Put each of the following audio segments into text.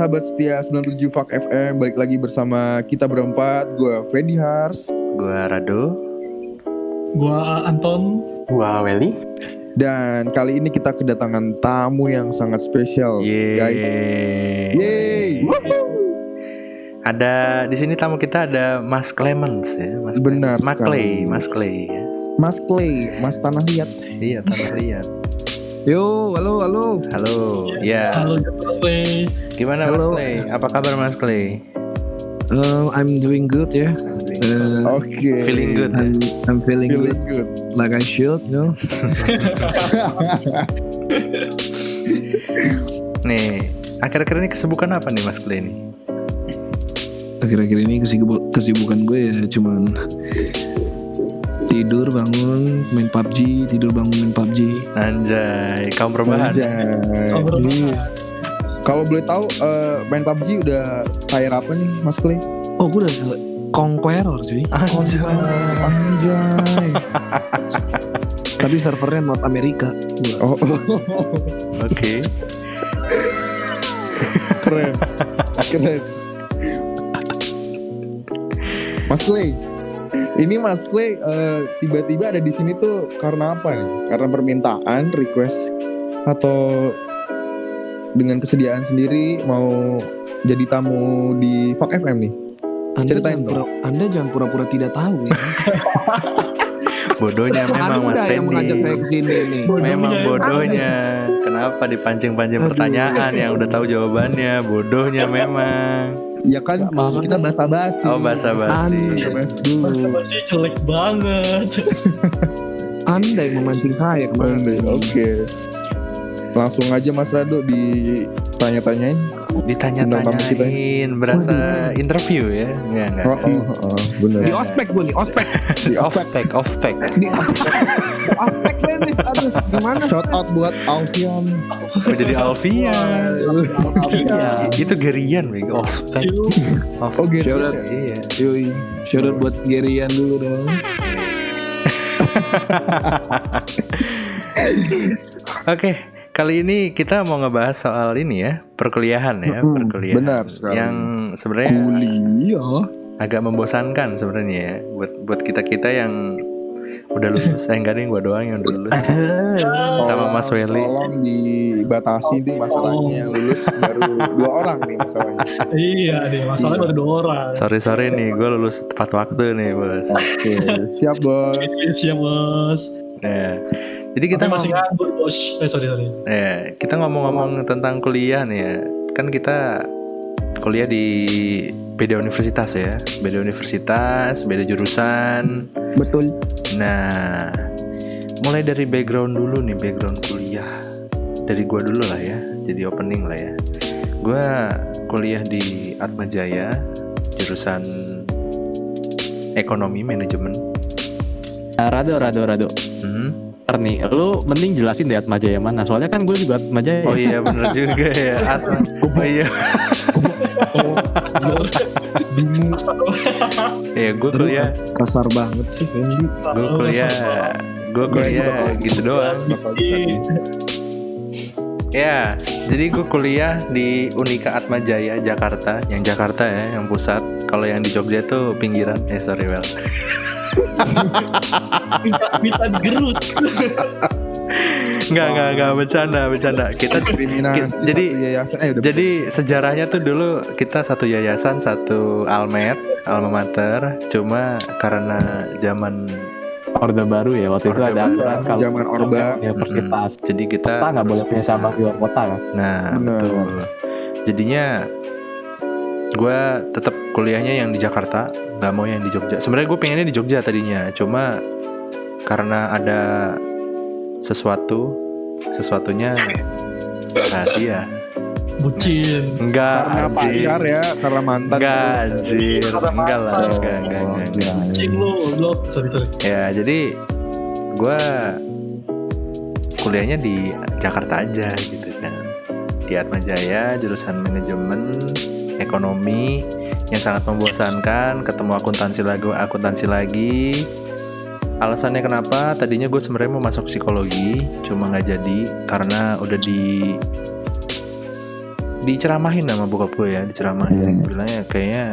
sahabat setia 97 Fak FM Balik lagi bersama kita berempat Gue Fendi Hars Gua Rado. Gua Anton. Gua Welly. Dan kali ini kita kedatangan tamu yang sangat spesial Yeay. Guys Yeay Ada di sini tamu kita ada Mas Clemens ya, Mas Benar Clemens. Mas. Clay, Mas Clay ya. Mas Clay, Mas Tanah Liat Iya, tanah liat. Yo, halo, halo. Halo, ya. Halo Mas Clay. Gimana Halo. Mas Clay? Apa kabar Mas Clay? Uh, I'm doing good ya. Uh, Oke Feeling good ya? I'm, I'm feeling, Feeling good, good like I should, you know. Nih, akhir-akhir ini kesibukan apa nih Mas Clay nih? Akhir-akhir ini kesibu- kesibukan gue ya cuman tidur bangun main PUBG, tidur bangun main PUBG. Anjay, kaum perubahan. Iya. Kalau boleh tahu eh, main PUBG udah tier apa nih Mas Clay? Oh, gue udah Conqueror cuy. Anjay. Anjay Tapi servernya North Amerika. Gua. Oh, Oke. keren Keren Mas Clay ini Mas Clay eh, tiba-tiba ada di sini tuh karena apa nih? Karena permintaan, request atau dengan kesediaan sendiri mau jadi tamu di Fak FM nih? Anda Ceritain jangan pura- Anda jangan pura-pura tidak tahu ya. Bodohnya memang Mas Anda yang mengajak saya Fendi. ke sini nih. Memang Bodohnya. bodohnya. Kenapa dipancing-pancing pertanyaan yang udah tahu jawabannya? Bodohnya memang. Ya kan Maksudnya- kita basa-basi. Oh basa-basi. Basa-basi dulu. Basa-basi jelek banget. Anda yang memancing saya Oke. kemarin. Langsung aja Mas Rado ditanya-tanyain. Ditanya-tanyain berasa interview ya? Enggak enggak. Oh, oh, oh, bener. Di ospek gue nih, ospek. Di. Di ospek. Di ospek gue nih. Aduh, gimana? Shout out buat Alfian. Kok jadi Alfian? Iya. Itu Gerian, bego. Off Oh gitu. Shout out. Iya. Yoi, shout out buat Gerian dulu dong. Oke, kali ini kita mau ngebahas soal ini ya, perkuliahan ya, Mm-mm, perkuliahan. benar sekali. Yang sebenarnya Kuliah. agak membosankan sebenarnya ya buat buat kita kita yang udah lulus. eh enggak nih gua doang yang udah lulus. Sama Mas Welly. Tolong dibatasi nih masalahnya yang lulus baru dua orang nih masalahnya. iya deh, masalahnya baru dua orang. Sorry sorry nih, gue lulus tepat waktu nih bos. Oke, siap bos. Siap bos. Nah, jadi kita masih nganggur bos. Eh sorry sorry. eh, kita ngomong-ngomong tentang kuliah nih ya. Kan kita kuliah di beda universitas ya, beda universitas, beda jurusan. Betul. Nah, mulai dari background dulu nih, background kuliah. Dari gua dulu lah ya, jadi opening lah ya. Gua kuliah di Atma Jaya, jurusan ekonomi manajemen. Rado, Rado, Rado. Hmm. Nih, lu mending jelasin deh Atma Jaya mana. Soalnya kan gue juga Atma Jaya. Oh iya bener juga ya Atma. Oh iya. Bingung Iya gue kuliah, Kasar banget sih Fendi. gue kuliah, gue kuliah gitu doang. Ya, jadi gue kuliah di Unika Atma Jaya Jakarta, yang Jakarta ya, yang pusat. Kalau yang di Jogja tuh pinggiran. Eh sorry well. Minta, minta digerus. Enggak, enggak, enggak bercanda, bercanda. Kita Ki- jadi- yayasan. Eh, udah jadi sejarahnya tuh dulu kita satu yayasan, satu almet, alma mater. Cuma karena zaman Orde baru ya waktu itu ada baru. aturan kalau Zaman Orba. universitas jadi kita kota nggak boleh punya bisa. cabang di luar kota kan. Nah, Benar. betul. Jadinya gue tetap kuliahnya yang di Jakarta, nggak mau yang di Jogja. Sebenarnya gue pengennya di Jogja tadinya, cuma karena ada sesuatu, sesuatunya rahasia. Bucin. Enggak, Karena anjir. pacar ya, karena mantan. Enggak, anjir. Enggak lah, enggak, enggak, enggak. Bucin lu, blok. Sorry sorry. Ya, jadi gue kuliahnya di Jakarta aja gitu kan. Di Atma Jaya, jurusan manajemen ekonomi yang sangat membosankan, ketemu akuntansi lagi, akuntansi lagi. Alasannya kenapa? Tadinya gue sebenarnya mau masuk psikologi, cuma nggak jadi karena udah di diceramahin sama bokap gue ya diceramahin Hmm. bilangnya kayaknya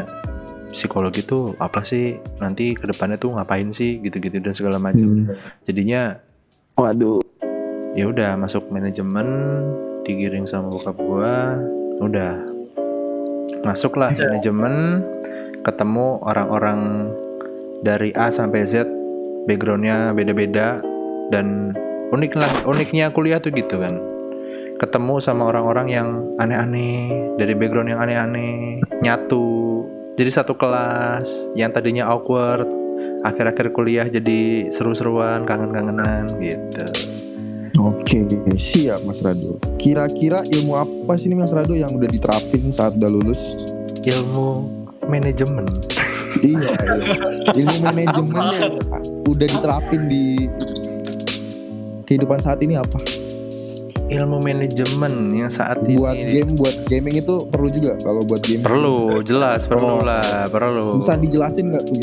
psikologi tuh apa sih nanti ke depannya tuh ngapain sih gitu-gitu dan segala macam Hmm. jadinya Waduh. ya udah masuk manajemen digiring sama bokap gua udah masuklah Ya. manajemen ketemu orang-orang dari A sampai Z backgroundnya beda-beda dan unik lah uniknya kuliah tuh gitu kan. Ketemu sama orang-orang yang aneh-aneh dari background yang aneh-aneh nyatu. Jadi satu kelas yang tadinya awkward akhir-akhir kuliah jadi seru-seruan kangen-kangenan gitu Oke, siap Mas Rado. Kira-kira ilmu apa sih nih Mas Rado yang udah diterapin saat udah lulus? ilmu manajemen iya, iya. ilmu manajemen yang udah diterapin di kehidupan saat ini apa? ilmu manajemen yang saat ini Buat game, buat gaming itu perlu juga kalau buat game. perlu jelas perlu Oh. lah perlu Bisa dijelasin nggak tuh?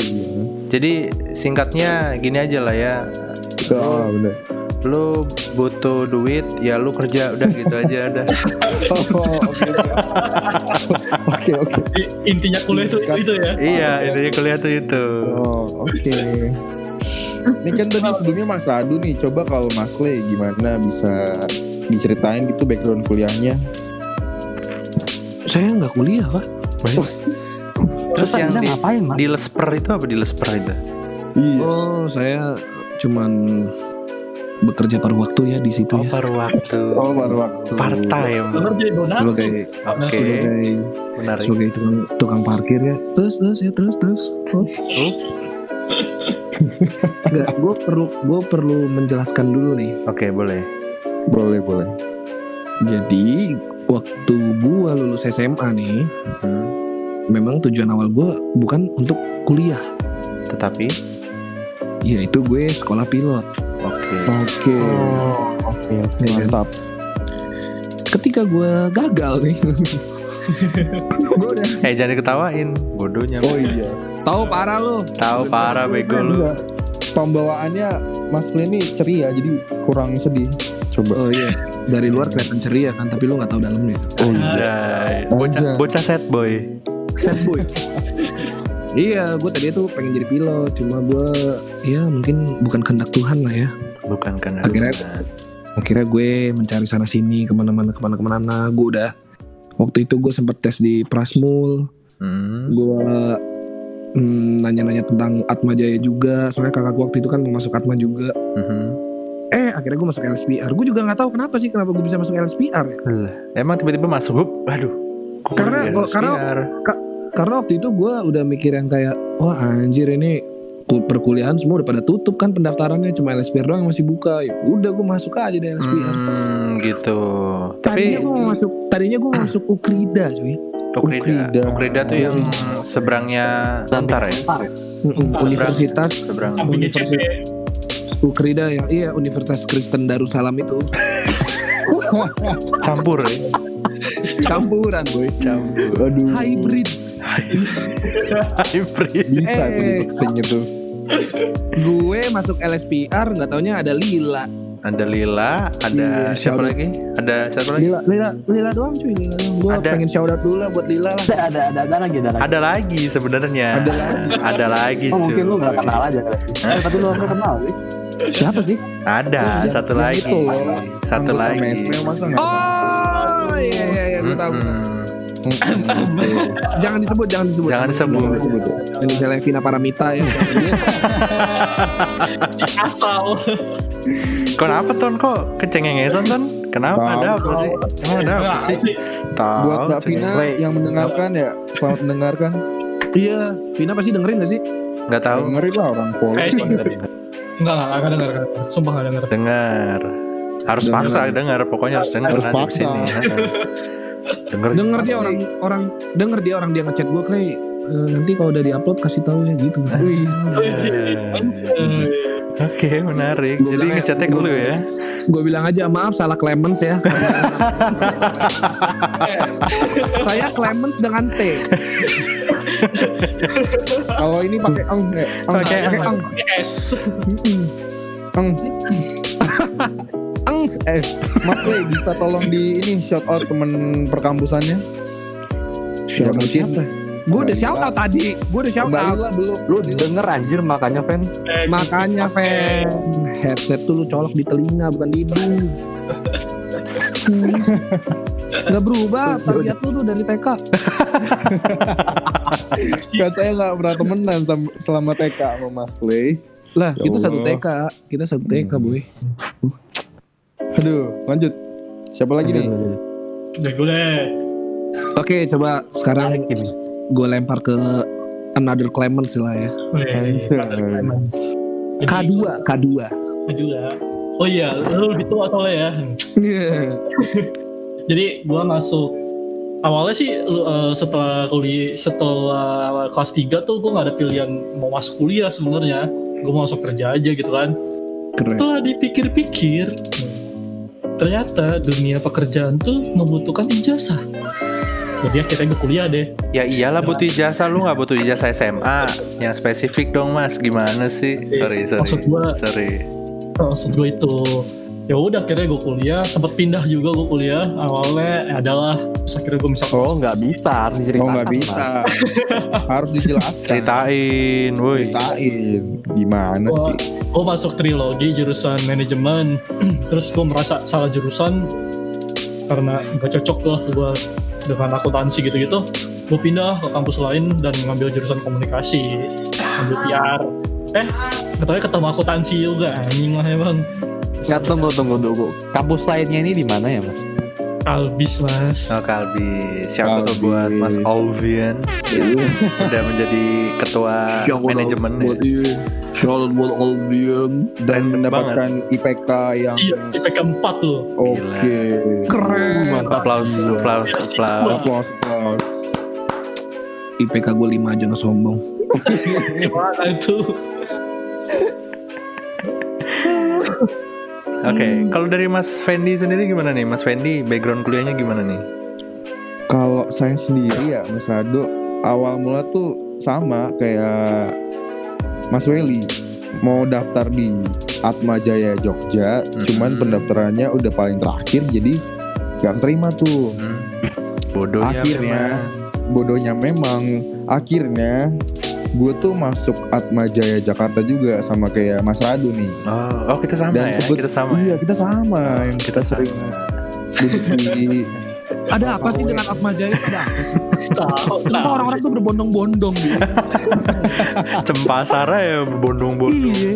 Jadi singkatnya gini aja lah ya Oh, bener. lu butuh duit ya lu kerja udah gitu aja udah Oh, oke. Oke, Intinya kuliah itu itu ya. iya intinya kuliah tuh itu Oh, oke. Ini kan tadi sebelumnya Mas Radu nih, coba kalau Mas Clay gimana bisa diceritain gitu background kuliahnya? Saya nggak kuliah pak. Terus, terus yang Anda di, ngapain, di lesper itu apa di lesper itu Iya. Oh saya cuman bekerja paruh waktu ya di situ oh ya. paruh waktu Oh, baru waktu. part time Bener jadi donatur. Sebagai oke sebagai menarik sebagai tukang tukang parkir ya. Terus terus ya terus terus. Oh. Enggak, gue perlu gue perlu menjelaskan dulu nih. oke boleh Boleh, boleh. Jadi waktu gua lulus SMA nih, Hmm, memang tujuan awal gua bukan untuk kuliah, tetapi yaitu gue sekolah pilot. oke Oke. Oke, oke. Ya kan? Mantap. Ketika gua gagal nih, gue udah eh jangan diketawain bodohnya Oh iya. tahu parah lo. tahu parah bego lu Enggak. Pembawaannya Mas Clay ini ceria jadi kurang sedih. Coba. Oh iya, dari luar kelihatan ceria kan, tapi lu nggak tahu dalamnya. Oh iya. Bocah bocah sad boy Sad boy. iya, gue tadi tuh pengen jadi pilot, cuma gue ya mungkin bukan kehendak Tuhan lah ya. bukan karena Akhirnya- Akhirnya gue mencari sana sini ke mana-mana ke mana-kemana. Gue udah waktu itu gue sempat tes di Prasmul. hmm. Gue mm, nanya-nanya tentang Atma Jaya juga. Soalnya kakak gue waktu itu kan mau masuk Atma juga. mhm. Eh akhirnya gue masuk LSPR. Gue juga nggak tahu kenapa sih kenapa gue bisa masuk LSPR. ya. Lah, emang tiba-tiba masuk aduh Karena- harus karena-? Karena waktu itu gue udah mikir yang kayak, wah anjir ini ku- perkuliahan semua udah pada tutup kan pendaftarannya cuma LSPR doang yang masih buka. Ya udah gue masuk aja deh LSPR. hmm, gitu Tadinya tapi gue mau masuk, tadinya gue mau masuk Ukrida cuy. Ukrida Ukrida. Ukrida tuh yang seberangnya Untar ya Universitas seberang CP. Ukrida yang iya Universitas Kristen Darussalam itu campur ya campuran boy campur Aduh. hybrid hybrid Bisa tuh Eh. di itu. gue masuk LSPR nggak taunya ada Lila ada Lila ada Iya, siapa lagi ada siapa lagi Lila Lila Lila doang cuy Lila doang gue Ada. pengen shout out dulu lah buat Lila lah Ada, ada, ada, ada lagi, ada lagi. ada lagi sebenarnya Ada lagi. ada lagi Oh, mungkin lu cuy. gak kenal aja kali. Eh, tapi lu harus kenal sih. siapa sih ada satu yang lagi itu satu lagi nggak oh iya iya iya gue tahu. Jangan disebut jangan disebut Jangan disebut. Jangan disebut. inisialnya Vina Paramita ya Asal. Kenapa ton kok kecengengesan ton? Kenapa Tahu, ada apa sih? Emang ada apa sih? Tahu. Buat Mbak Vina Wait. yang mendengarkan ya, selamat mendengarkan. iya Vina pasti dengerin gak sih Nggak tahu. Dengerin lah orang pol. Kayak sih. Enggak, enggak, enggak denger. enggak denger. Sumpah enggak denger. Dengar. Harus Dengar. paksa dengar. Pokoknya harus dengar Harus nanti paksa. sini. Dengar. denger dia orang orang denger dia orang dia ngechat gue kayak "Eh, nanti kalau udah diupload kasih tahu ya gitu Eh, Oke, menarik. Gua Jadi ngechatnya ke lu ya. gue bilang aja maaf salah Clemens ya saya Clemens dengan T kalau ini pakai eng. Eng, Pakai eng. S. Eng. Eh, Mas Clay bisa tolong di ini shout out temen perkampusannya? Ya, Shout out mungkin siapa? Gue udah shout out tadi. Gue udah shout out. lah belum. Lu denger anjir makanya fan. Eh, Makanya fan headset tuh lu colok di telinga bukan di hidung. Gak berubah, tabiat lu tuh dari TK. Kan saya nggak pernah temenan selama TK sama Mas Clay. Lah, Ya kita satu. TK, kita satu TK, Hmm. boy. Aduh, lanjut. Siapa lagi nih? Udah gue deh. Oke, coba sekarang Ini. gue lempar ke another Clemens lah ya. Anjay. Clemens. Jadi, K2, K2. Kedua. Oh iya, lu lebih tua soalnya ya. Jadi gua masuk awalnya sih lu, eh, setelah kuliah setelah kelas 3 tuh gua nggak ada pilihan mau masuk kuliah sebenarnya. Gue mau masuk kerja aja gitu kan. Keren. Setelah dipikir-pikir, ternyata dunia pekerjaan tuh membutuhkan ijazah. Jadi akhirnya gue kuliah deh. Ya iyalah butuh ijazah lu nggak butuh ijazah SMA yang spesifik dong mas gimana sih? Sorry sorry Maksud gua sorry. maksud gue itu ya udah akhirnya gue kuliah sempat pindah juga gue kuliah awalnya ya adalah terus akhirnya gue bisa Oh nggak bisa harus diceritakan. Oh nggak bisa. Harus dijelaskan. Ceritain, woi. Ceritain. Gimana Wah. sih? gue masuk trilogi jurusan manajemen terus gue merasa salah jurusan karena gak cocok lah gue dengan akuntansi gitu-gitu gue pindah ke kampus lain dan ngambil jurusan komunikasi ngambil PR eh katanya ketemu akuntansi juga anjing lah emang Nggak tunggu tunggu tunggu. Kampus lainnya ini di mana ya mas? albis mas Oh Kalbi, siapa tuh buat Mas Alvian yang udah menjadi ketua manajemen ya. Iya. Shout out buat Alvian. Dan mendapatkan IPK yang iya IPK 4 loh oke. Keren. Mantap. Applause, applause, applause. Applause, applause. IPK gue 5 aja nggak sombong. gimana itu Oke, kalau dari Mas Fendi sendiri gimana nih? Mas Fendi background kuliahnya gimana nih? Kalau saya sendiri ya Mas Rado awal mula tuh sama kayak Mas Weli mau daftar di Atma Jaya Jogja, Hmm. cuman pendaftarannya udah paling terakhir jadi gak terima tuh. Hmm. Bodohnya Akhirnya. memang. Bodohnya memang akhirnya gue tuh masuk Atma Jaya Jakarta juga sama kayak Mas Rado nih. Oh, oh kita sama Dan ya? Kita sama. Iya ya? kita sama yang kita, sering duduk di Ada apa sih dengan Atma Jaya? Ada apa sih? tahu Kenapa orang-orang tuh berbondong-bondong gitu? Cempasara ya bondong-bondong. Iya.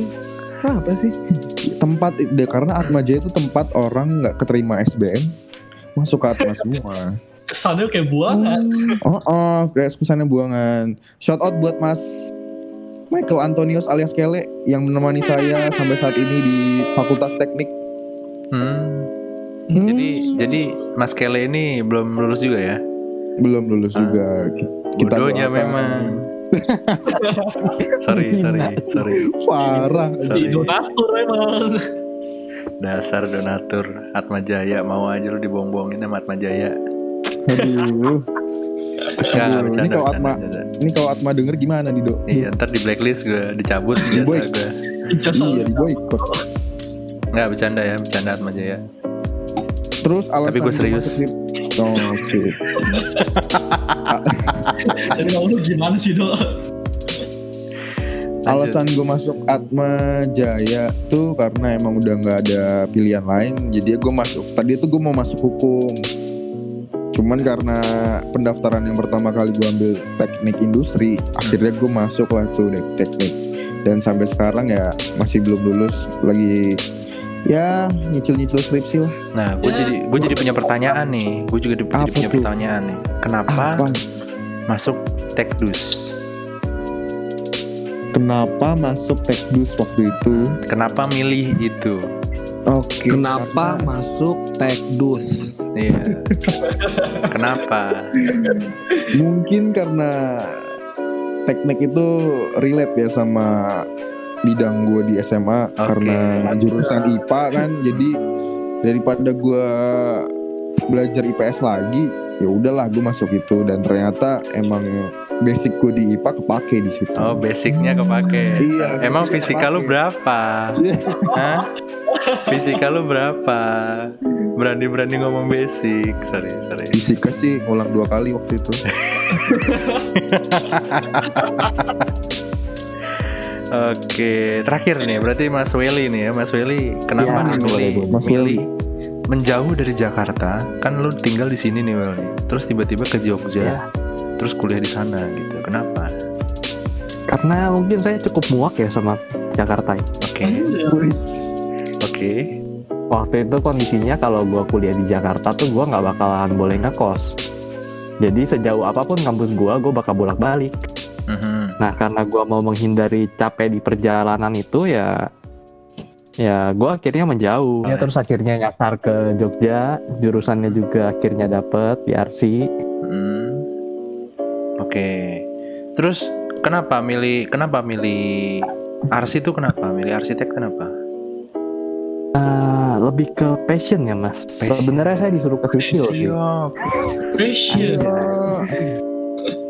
Apa sih? tempat deh karena Atma Jaya itu tempat orang nggak keterima SBM masuk ke Atma semua. kesannya kayak buangan Oh, oh, kayak kesannya buangan. Shout out buat Mas Michael Antonius alias Kele yang menemani saya sampai saat ini di Fakultas Teknik. Hmm. Jadi jadi Mas Kele ini belum lulus juga ya? Belum lulus Ah. juga. Kita Bodohnya doakan. memang. sorry, sorry, sorry. Parah. Sorry. di donatur emang Dasar donatur Atma Jaya mau aja lu dibohong-bohongin sama Atma Jaya. Aduh. Enggak, Aduh, bercanda, ini kalau bercanda, Atma- bercanda. Ini kalau Atma denger gimana nih, Dok? Iya, ntar di blacklist gue dicabut Boy. gue. Iya, di boykot. Enggak bercanda ya, bercanda Atma Jaya. Terus alasan Tapi gua serius. Oh, Oke. jadi mau lu gimana sih dok. Alasan gue masuk Atma Jaya tuh karena emang udah nggak ada pilihan lain, jadi gue masuk. Tadi tuh gue mau masuk hukum, cuman karena pendaftaran yang pertama kali gue ambil teknik industri, akhirnya gue masuk lah tuh dek teknik. Dan sampai sekarang ya masih belum lulus, lagi ya nyicil-nyicil skripsi lah. Nah, gue Ya. jadi gue jadi punya pertanyaan nih. Gue juga di- jadi Apa punya tuh? pertanyaan nih. Kenapa Apa? masuk Tekdus? Kenapa masuk tekdus waktu itu? Kenapa milih itu? Oke. Kenapa karena- masuk Tekdus? Iya. Kenapa? Mungkin karena teknik itu relate ya sama bidang gue di SMA Oke. karena jurusan IPA kan jadi daripada gue belajar IPS lagi ya udahlah gue masuk itu dan ternyata emang basic gue di IPA kepake di situ. Oh, basicnya kepake. Iya, Emang fisika lu kepake. berapa? Iya. Hah? Fisika lu berapa? Berani-berani ngomong basic. Sorry, sorry. Fisika sih ngulang dua kali waktu itu. Oke, terakhir nih berarti Mas Welly nih ya. Mas Welly, kenapa Ya, nih milih, milih menjauh dari Jakarta? Kan lu tinggal di sini nih Wel nih. Terus tiba-tiba ke Jogja, Ya. terus kuliah di sana gitu. Kenapa? Karena mungkin saya cukup muak ya sama Jakarta. ya. Oke, Iya. oke. Waktu itu kondisinya kalau gua kuliah di Jakarta tuh gua nggak bakalan boleh ngekos. Jadi sejauh apa pun kampus gua, gua bakal bolak-balik. Nah karena gua mau menghindari capek di perjalanan itu ya ya gua akhirnya menjauh. Ya terus akhirnya nyasar ke Jogja, jurusannya juga akhirnya dapet di RC. Hmm. Oke. Terus kenapa milih kenapa milih arsi itu kenapa? Milih arsitek kenapa? Ah, lebih ke passion ya mas. Passion. Sebenarnya saya disuruh ke sipil sih. Siap. Passion.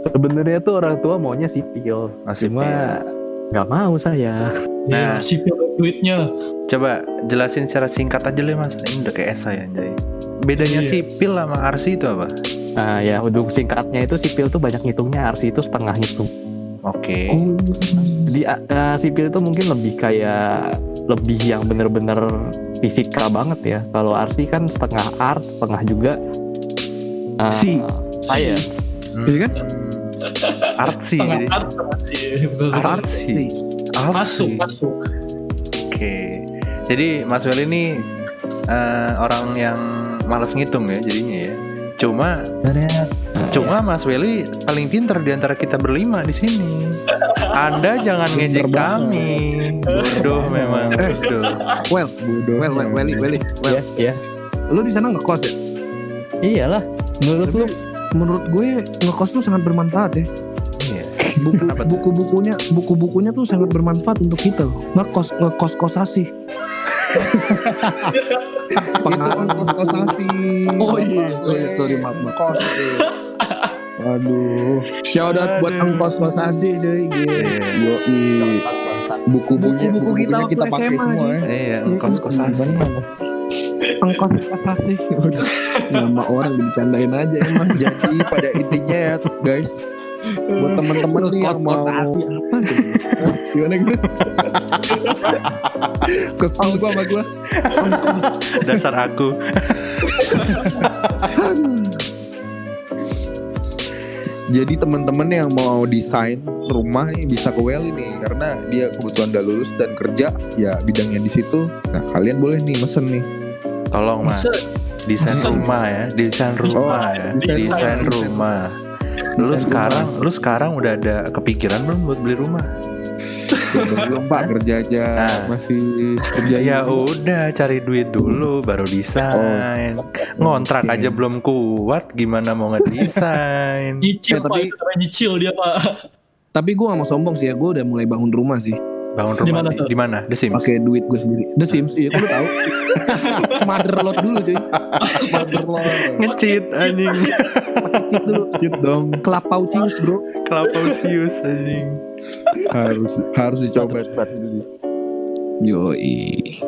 Sebenarnya tuh orang tua maunya sipil, Nasib cuma ya. nggak mau saya. Nah, Nah. sipil duitnya. Coba jelasin secara singkat aja deh mas. Ini udah kayak esai anjay. Bedanya Iya. sipil sama arsi itu apa? Nah ya untuk singkatnya itu sipil tuh banyak ngitungnya, RC itu setengah hitung. Oke. Oh, Di uh, sipil itu mungkin lebih kayak lebih yang bener-bener fisika banget ya. Kalau RC kan setengah art, setengah juga uh, Si. science. Iya kan? Artsy Setengah jadi. art sih. Betul. Artsy. Masuk, Artsy. masuk. Oke. Jadi Mas Wel ini eh, orang yang malas ngitung ya jadinya ya. Cuma cuma Mas Welly paling pinter di antara kita berlima di sini. Anda jangan ngejek kami. Bodoh memang. Eh. Bodoh. Well, bodoh. well, well, Welly, Welly, well. Ya, ya. Lu di sana ngekos ya? Iyalah. Menurut lu Menurut gue ngekos tuh sangat bermanfaat ya. Iya. Buku, buku-bukunya, buku-bukunya tuh sangat bermanfaat untuk kita loh. Ngekos, ngekos kosasi. Itu kos kosasi. Oh iya, sorry, sorry, maaf, maaf. Kos. Aduh. Shout out buat engkos kosasi cuy. Iya. Buku-bukunya Buku-buku kita kita pakai SMA, semua ya. Iya, kos kosasi. Engkos kosasi. Udah. Nama orang dibercandain aja emang. Jadi pada intinya ya guys, buat teman-teman nih yang mau kosasi apa? Gimana gue? Kesel gua sama gua. Dasar aku. Jadi teman-teman yang mau desain rumah nih bisa ke Welly nih karena dia kebetulan udah lulus dan kerja ya bidangnya di situ. Nah kalian boleh nih mesen nih. Tolong Mas. Desain rumah ya, desain rumah Oh, ya, desain rumah. rumah. Lu sekarang, lu sekarang udah ada kepikiran belum buat beli rumah? Belum Pak kerja aja Nah. masih kerja Ya dulu. udah cari duit dulu baru desain. Ngontrak Oke. aja belum kuat gimana mau ngedesain? nyicil Eh, tapi- nyicil dia pak. Tapi gua gak mau sombong sih ya, gua udah mulai bangun rumah sih. Bangun rumah mana di, tuh? di mana? The Sims. Pakai duit gue sendiri. The Sims, iya lu tahu. Motherload dulu cuy. Ngecit anjing. Cheat dulu. Shit dong Kelapau cius bro. Kelapausius anjing. harus harus dicoba. Yoi.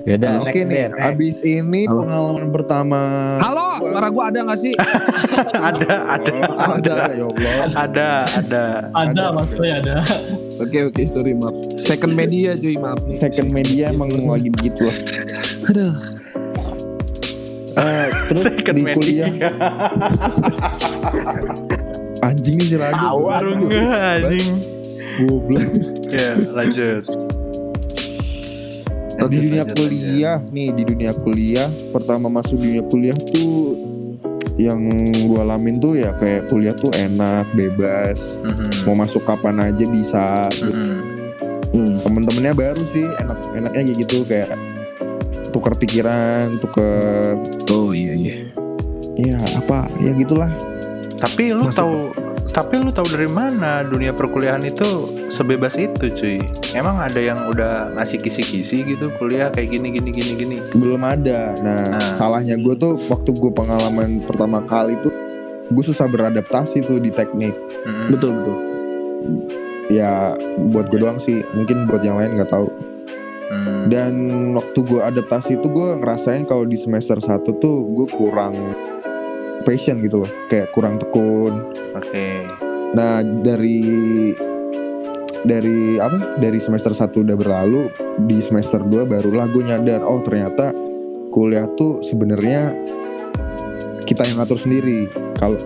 Yaudah, Oke nih, abis ini Halo. pengalaman pertama. Halo, suara gua ada gak sih? ada, ada, Oh, ada, ya Allah. ada, ada. Ada Ada. maksudnya ada. Oke oke sorry maaf. Second media cuy maaf nih. Second media emang lagi begitu lah. Aduh. Eh, terus Second di media. kuliah anjing nih si Radu. Baru nggak anjing. Goblok. Ya, lanjut. di dunia lanjut, kuliah nih di dunia kuliah pertama masuk dunia kuliah tuh yang gua alamin tuh ya kayak kuliah tuh enak bebas. Mhm, mau masuk kapan aja bisa mhm. Hmm. temen-temennya baru sih enak enaknya kayak gitu kayak tukar pikiran tukar Oh iya iya. ya apa ya gitulah Tapi lu Masuk, tahu tapi lu tahu dari mana dunia perkuliahan itu sebebas itu, cuy? Emang ada yang udah ngasih kisi-kisi gitu kuliah kayak gini gini gini gini. belum ada nah, Nah. salahnya gue tuh waktu gue pengalaman pertama kali tuh gue susah beradaptasi tuh di teknik Mhm. Betul betul. ya buat gue doang sih mungkin buat yang lain nggak tahu Hmm. Dan waktu gue adaptasi itu gue ngerasain kalau di semester 1 tuh gue kurang passion gitu loh, kayak kurang tekun. Oke. Nah dari dari apa? Dari semester 1 udah berlalu, di semester 2 barulah gue nyadar, oh ternyata kuliah tuh sebenarnya kita yang ngatur sendiri. Kalau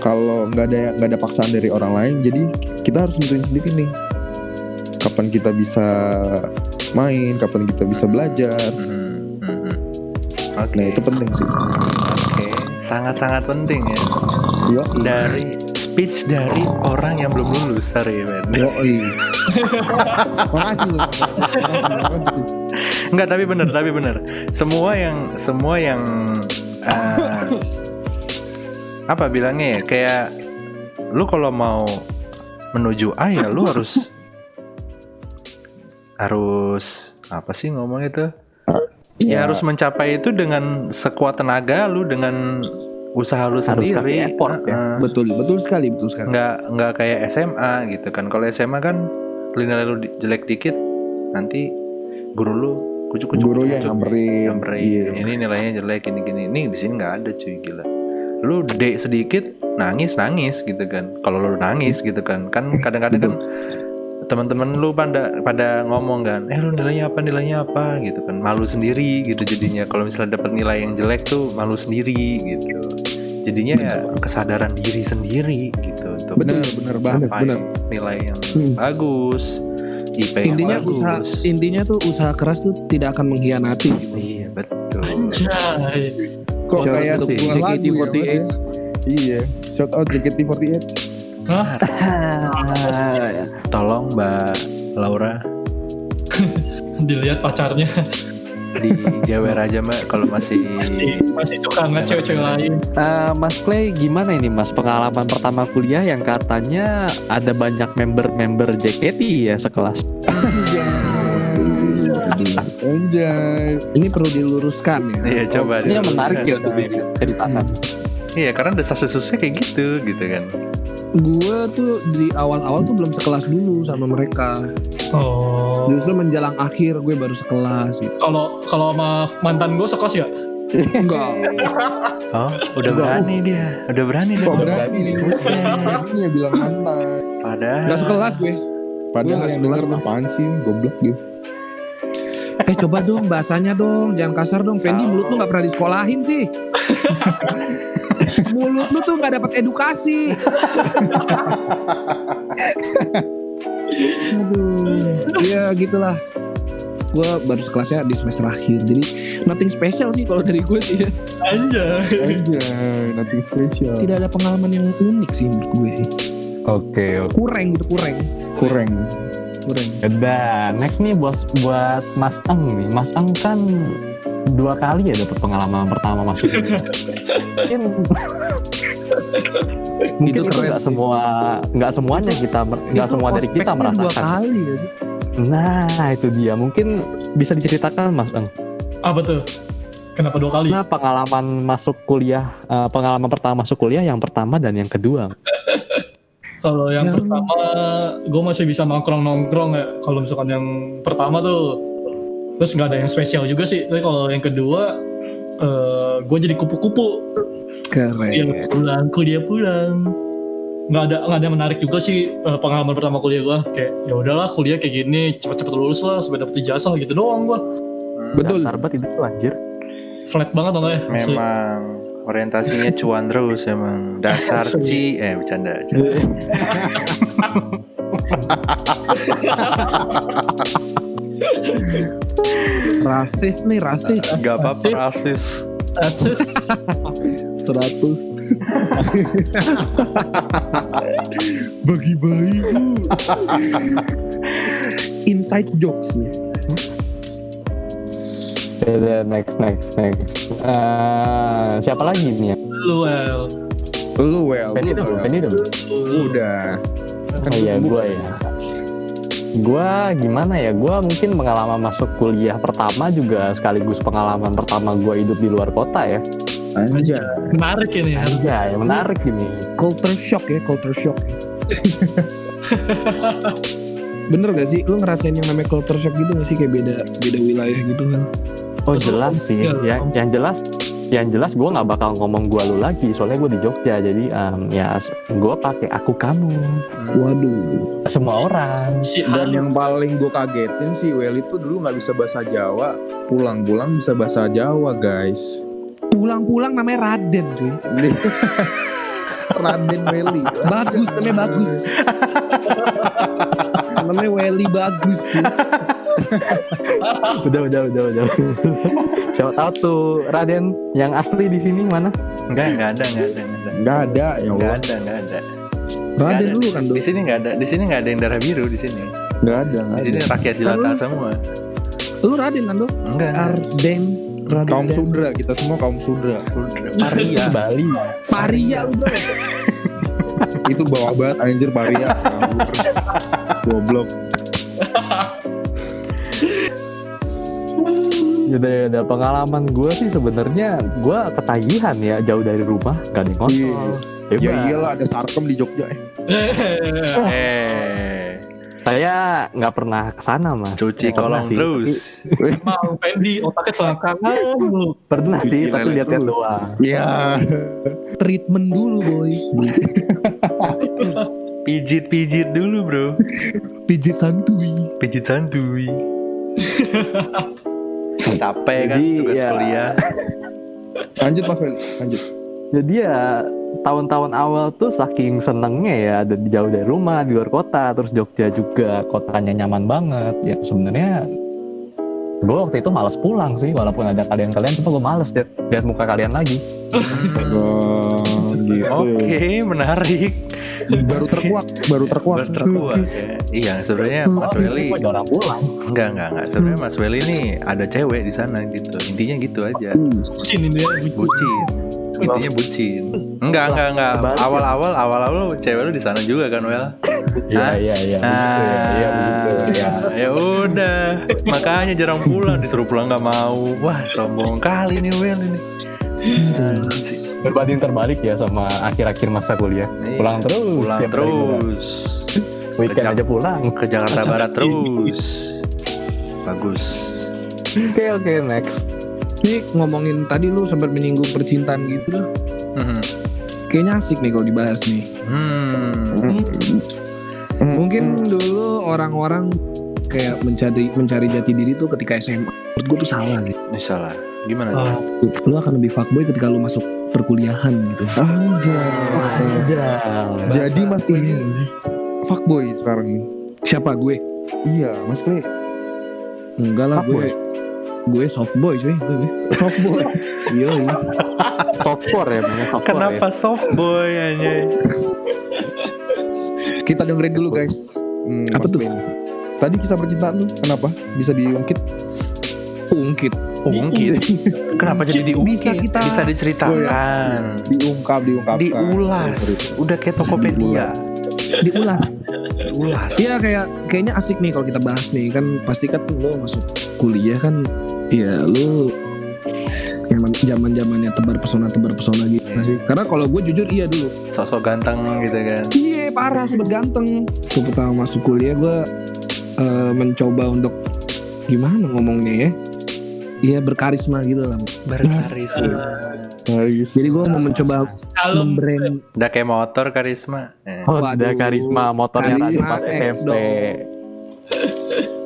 kalau nggak ada nggak ada paksaan dari orang lain, jadi kita harus nentuin sendiri nih. Kapan kita bisa main, kapan kita bisa belajar. Hmm, hmm, hmm. Oke. Nah itu penting sih. Sangat-sangat penting ya. Yo, Dari speech dari orang yang belum lulus, sorry. Makasih lu. Makasih. Enggak, tapi bener, tapi bener. Semua yang semua yang eh, apa bilangnya ya, kayak lu kalau mau menuju A ya lu harus harus apa sih ngomong itu? Ya, harus mencapai itu dengan sekuat tenaga lu dengan usaha lu Harus sendiri. kasih effort ya. Heeh. Betul, betul sekali, betul sekali. nggak nggak kayak SMA gitu kan kalau SMA kan nilai lu jelek dikit nanti guru lu kucuk kucuk Guru yang nyamperin. nyamperin. Iya. ini nilainya jelek ini gini ini di sini nggak ada cuy gila lu D sedikit nangis nangis gitu kan kalau lu nangis gitu kan kan kadang-kadang kan teman-teman lu pada pada ngomong kan eh lu nilainya apa nilainya apa gitu kan malu sendiri gitu jadinya kalau misalnya dapat nilai yang jelek tuh malu sendiri gitu jadinya ya kesadaran diri sendiri gitu untuk Bener, bener banget. bener. nilai yang Hmm. bagus IP yang Intinya bagus usaha intinya tuh usaha keras tuh tidak akan mengkhianati. iya betul Anjay. Kok kayak sebuah lagu ya, Mas, JKT48. ya? Iya, shout out JKT48. Hah? tolong Mbak Laura Dilihat pacarnya dijewer aja Mbak kalau masih masih masih suka nggak cewek-cewek lain. Eh, Mas Clay gimana ini Mas pengalaman pertama kuliah yang katanya ada banyak member-member JKT ya sekelas. Anjay. Ini perlu diluruskan ya. Iya coba Ini menarik ya untuk diceritakan. Iya karena desas-desusnya kayak gitu gitu kan Gue tuh di awal-awal tuh belum sekelas dulu sama mereka. Oh. Justru menjelang akhir gue baru sekelas gitu. Kalau kalau sama mantan gue sekelas ya? Enggak. Oh udah Enggak. berani dia Udah berani dia Kok berani? Buset. Berani ya bilang mantan. Padahal Enggak sekelas gue. Padahal denger sekelas. apaan sih goblok gitu. Eh coba dong bahasanya dong, jangan kasar dong. Fendi mulut lu nggak pernah disekolahin sih. mulut lu tuh nggak dapat edukasi. Aduh, ya gitulah. Gue baru sekelasnya di semester akhir, jadi nothing special sih kalau dari gue sih. ya. Anjay. Anjay, nothing special. Tidak ada pengalaman yang unik sih menurut gue sih. Oke, oke. Kurang gitu, kurang. Kurang. Kurang. Dan next nih buat buat Mas Eng nih. Mas Eng kan dua kali ya dapat pengalaman pertama masuk. mungkin mungkin Itu nggak sih. semua nggak semuanya kita nggak semua dari kita ospeknya Dua merasakan. kali ya sih. Nah itu dia mungkin bisa diceritakan Mas Eng. Apa tuh? Kenapa dua kali? Nah pengalaman masuk kuliah, eh, pengalaman pertama masuk kuliah yang pertama dan yang kedua. Kalau yang Yang- pertama, gue masih bisa nongkrong-nongkrong ya. Kalau misalkan yang pertama tuh, terus nggak ada yang spesial juga sih. Tapi kalau yang kedua, gue jadi kupu-kupu. Keren. pulang, kuliah pulang. Nggak ada nggak ada yang menarik juga sih eh, pengalaman pertama kuliah gue. Kayak ya udahlah kuliah kayak gini, cepet-cepet lulus lah, supaya dapet ijazah gitu doang gue. Betul. Dasar banget itu tuh anjir. Flat banget tau nggak ya? Asli. Orientasinya cuan terus emang dasar ci eh bercanda, bercanda. Rasis nih, rasis. Gak apa-apa rasis Seratus. Bagi bayi bu. Inside jokes nih. Oke, next next next. Eh, siapa lagi nih ya? Lu, El. Lu well. Penny well. Penny dulu. Udah. Oh iya, gue ya. Gue gimana ya? Gue mungkin pengalaman masuk kuliah pertama juga sekaligus pengalaman pertama gue hidup di luar kota ya. Anjay. Menarik ini. ya. Iya, yang menarik ini. Culture shock ya, culture shock. Bener gak sih? Lu ngerasain yang namanya culture shock gitu gak sih? Kayak beda beda wilayah gitu kan? Oh jelas sih. Ya, om. yang jelas, yang jelas gue nggak bakal ngomong gua lu lagi. Soalnya gue di Jogja, jadi em, ya gue pakai aku kamu. Waduh. Semua orang. Si Dan yang paling gue kagetin sih Well itu dulu nggak bisa bahasa Jawa, pulang-pulang bisa bahasa Jawa guys. Pulang-pulang namanya Raden cuy. Raden Welly. Bagus, namanya bagus. namanya Welly bagus. Udah, udah, udah, udah. Siapa tahu tuh Raden yang asli di sini mana? Enggak, enggak ada, enggak ada, enggak ada. Nggak ada ya Enggak ada, enggak ada. Raden ada. dulu kan Di sini enggak ada, di sini enggak ada yang darah biru di sini. Nggak ada. nggak Di sini ada. rakyat jelata semua. Lu Raden kan tuh? Enggak. Arden. Raden. Kaum Sudra kita semua kaum Sudra. Sudra. Paria. Bali. Paria lu bro. itu bawah banget anjir Paria. Goblok. Udah, udah pengalaman gue sih sebenarnya gue ketagihan ya jauh dari rumah gak ada kontol. Iya. Ya Bebas. iyalah ada sarkem di Jogja eh. Eh, Saya nggak pernah ke sana mas. cuci kolong sih, terus. Emang Fendi otaknya selangkangan Pernah sih, tapi lihat-lihat doang. Ya. Treatment dulu boy. Pijit-pijit dulu, Bro. Pijit santuy. Pijit santuy. Capek kan Jadi, tugas ya. kuliah. Lanjut Mas Welly, lanjut. Jadi ya tahun-tahun awal tuh saking senengnya ya ada di jauh dari rumah di luar kota terus Jogja juga kotanya nyaman banget ya sebenarnya gue waktu itu malas pulang sih walaupun ada kalian-kalian cuma gue males lihat lihat muka kalian lagi Oh, gitu. Oke, menarik. Baru terkuak, baru terkuak. Baru terkuat ya. Iya, sebenarnya Mas Welly Gue orang pulang enggak enggak enggak. Sebenarnya Mas Welly ini ada cewek di sana gitu. Intinya gitu aja. Bucin ini ya. Bucin. Intinya bucin. Enggak enggak enggak. Kebalik ya. Awal-awal awal-awal cewek lu di sana juga kan, Wel? iya iya iya Ah, begitu ya, iya begitu ya udah. Makanya jarang pulang, disuruh pulang nggak mau. Wah, sombong kali nih Wel ini. Anjing. berbanding terbalik ya sama akhir-akhir masa kuliah Iya, pulang terus pulang terus weekend aja pulang ke Jakarta Barat terus. Bagus. oke oke next Nih ngomongin tadi lu sempat menyinggung percintaan gitu loh. Mhm. Kayaknya asik nih kalau dibahas nih. Hmm. Mungkin dulu orang-orang kayak mencari mencari jati diri tuh ketika SMA. Menurut gue tuh salah nih. Ini salah. Gimana? Ah, Lu akan lebih fuckboy ketika lu masuk perkuliahan gitu. Anjay. Jadi Mas ini fuckboy sekarang nih. Siapa gue? Iya, Mas Kle Enggak lah Fuckboy? gue. Gue soft boy cuy. Gue. fuckboy. Iya. iya. softcore ya namanya softcore Kenapa soft boy anjay? Kita dengerin dulu guys. Hmm, Apa tuh? Ini. Tadi kisah percintaan lu kenapa? Bisa diungkit? Ungkit. Ungkit. Kenapa jadi diungkit? Bisa kita- Bisa diceritakan. diungkap, diungkapkan. Diulas. Udah kayak Tokopedia. Diulas. Diulas. Iya kayak kayaknya asik nih kalau kita bahas nih kan pasti kan lo masuk kuliah kan ya lo zaman zamannya tebar pesona tebar pesona gitu nggak sih karena kalau gue jujur iya dulu Sosok ganteng gitu kan. iya parah sobat ganteng tuh pertama masuk kuliah gue eh, mencoba untuk gimana ngomongnya ya Iya berkarisma gitu lah Berkarisma. jadi gue mau mencoba membrand Udah kayak motor karisma. Eh. Honda Waduh. karisma motornya Karisma Rado pas SMP. dong.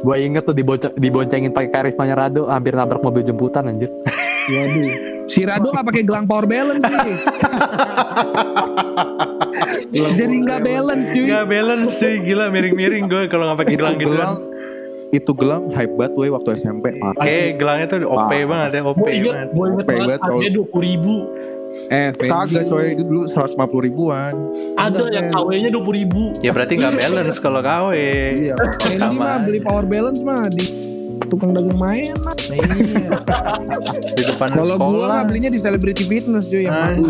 Gue inget tuh dibonce- diboncengin pakai karismanya Rado hampir nabrak mobil jemputan anjir. waduh si Rado nggak pakai gelang power balance sih jadi nggak balance cuy Gak balance cuy, gila miring-miring gue kalau nggak pakai gelang gitu. gelang itu gelang hype banget woy waktu SMP. Oke, gelangnya tuh OP banget ya, OP Gue inget, banget. gue inget banget harganya dua puluh ribu. Eh. Kagak coy, itu dulu 150 ribuan. Ada Enggak, yang. KW-nya dua puluh ribu. Ya berarti nggak balance kalau KW. Iya. Sama mah beli power balance mah di tukang dagang main lah. Iya. Di depan Kalau gua sekolah. mah belinya di celebrity fitness cuy yang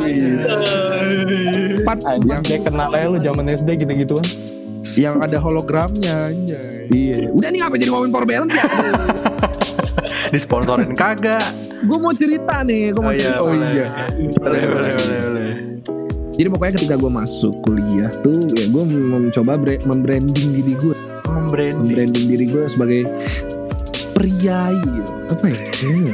empat Anjir dia kenal aja lu zaman SD gitu-gituan. Yang ada hologramnya anjay. Iya. Udah nih apa jadi ngomongin power balance ya? Disponsorin kagak. gue mau cerita nih, gue mau Oh iya, cerita. Oh boleh. iya. Boleh, boleh, boleh, boleh. Jadi pokoknya ketika gue masuk kuliah tuh ya gue mencoba bre- membranding diri gue. Membranding. membranding diri gue sebagai priai gitu. apa ya Hmm.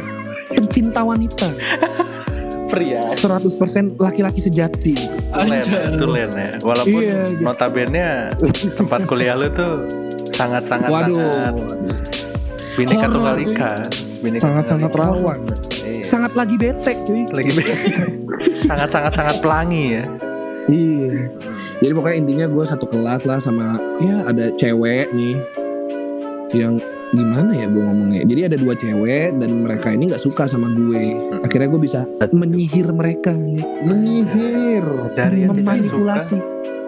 pencinta wanita Pria. 100% laki-laki sejati Tulen ya, tulen ya. Walaupun Iya, gitu. notabene tempat kuliah lu tuh sangat-sangat waduh sangat bineka tunggal ika. Bineka Tunggal Ika. rawan. Iya. sangat lagi bete cuy lagi sangat-sangat sangat pelangi ya. iya jadi pokoknya intinya gue satu kelas lah sama ya ada cewek nih yang gimana ya gue ngomongnya jadi ada dua cewek dan mereka ini nggak suka sama gue akhirnya gue bisa menyihir mereka nih. Menyihir. Dari yang memanipulasi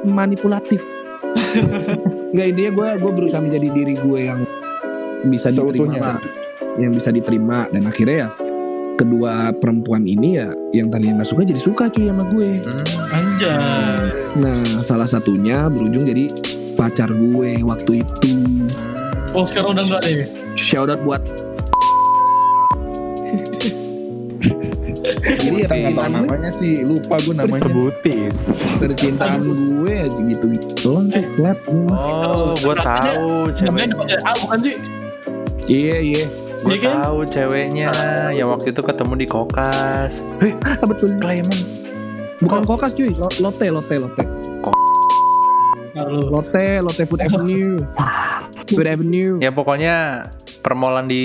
manipulatif nggak intinya gue gue berusaha menjadi diri gue yang bisa diterima. Yang bisa diterima dan akhirnya ya kedua perempuan ini ya yang tadinya nggak suka jadi suka cuy sama gue Hmm. Anjay. nah salah satunya berujung jadi pacar gue waktu itu Oh sekarang udah enggak nih. shout out buat jadi ya namanya sih, lupa gue namanya. Sebutin. percintaan gue aja gitu gitu doang cuy flat Oh, gue tahu cewek. Namanya bukan sih? iya iya Gue Iya kan? tahu ceweknya yang waktu itu ketemu di kokas. Eh, Ah, betul Clayman. bukan kokas cuy Lo- lotte lotte lotte lotte lotte food avenue food avenue Ya pokoknya permolan di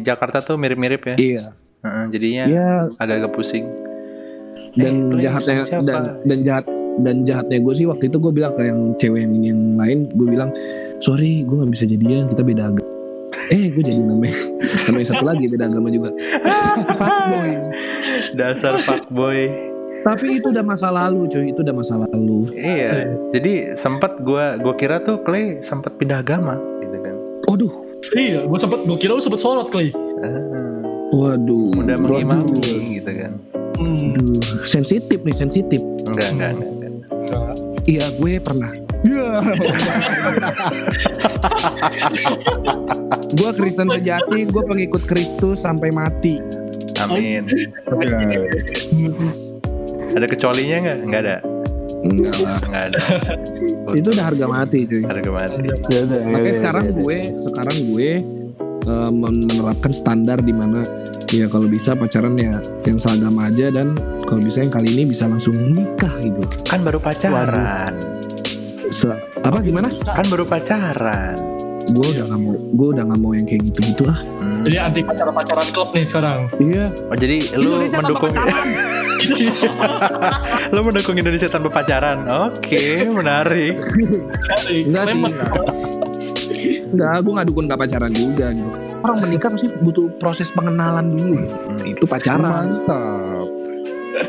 Jakarta tuh mirip-mirip ya. iya Heeh, jadinya iya agak-agak pusing. dan Eh, jahatnya siapa? dan dan jahat dan jahatnya gue sih waktu itu gue bilang ke yang cewek yang ini yang lain gue bilang sorry gue nggak bisa jadian kita beda agama eh gue jadi namanya namanya satu lagi beda agama juga fuckboy Dasar fuckboy. tapi itu udah masa lalu cuy itu udah masa lalu iya. Jadi sempat gua gua kira tuh Clay sempat pindah agama gitu kan. waduh Iya, gue sempet, gue kira lu sempet sholat kali. Ah, waduh udah mengimami gitu kan. Hmm. Aduh, sensitif nih sensitif Enggak, enggak, enggak. enggak. iya gue pernah gue Kristen sejati gue pengikut Kristus sampai mati Amin. Ada kecualinya enggak? Enggak ada. enggak lah Enggak ada. itu udah harga mati cuy harga mati. Ya udah, ya Makanya sekarang gue sekarang gue men- menerapkan standar di mana ya kalau bisa pacaran ya yang seagama aja dan kalau bisa yang kali ini bisa langsung nikah gitu. Kan baru pacaran. Se- apa gimana? Kan baru pacaran. Gue udah nggak mau, gue udah nggak mau yang kayak gitu-gitu ah. Hmm. Jadi anti pacaran-pacaran klub nih sekarang. Iya. Oh jadi lu Indonesia mendukung pacaran. lu mendukung Indonesia tanpa pacaran. Oke, menarik. Enggak sih. Enggak, gue nggak dukung nggak pacaran juga gitu. Orang menikah pasti butuh proses pengenalan dulu. Hmm. Itu pacaran. Mantap.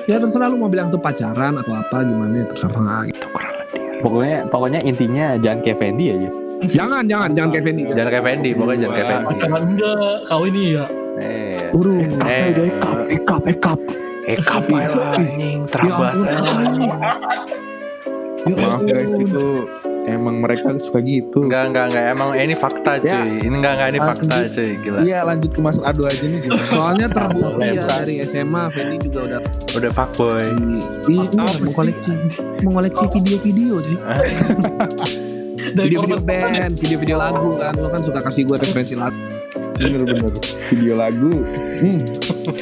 Ya terserah lu mau bilang itu pacaran atau apa gimana ya terserah. Gitu. Itu kurang lebih. Pokoknya pokoknya intinya jangan kayak Fendi aja. Jangan, jangan, jangan Kevin. Jangan kayak Fendi, pokoknya jangan kayak Fendi. Pacaran enggak, kawin iya. Eh, Urung. Eh. udah ekap, ekap, ekap. eh lah anjing, terabas Ya anjing. Ya Maaf guys itu emang mereka suka gitu. Enggak, enggak, enggak. Emang eh, ini fakta cuy. Ya. Ini enggak, enggak ini fakta Lanjut. cuy. Gila. Iya lanjut ke Mas Ado aja nih gimana? Soalnya terbukti ya dari SMA Fendi juga udah Udah fuckboy. Iya, Apa mau koleksi mau koleksi video-video sih. Dari Video-video band, video-video lagu kan. Lo kan suka kasih gue referensi lagu. Bener-bener video lagu. Hmm,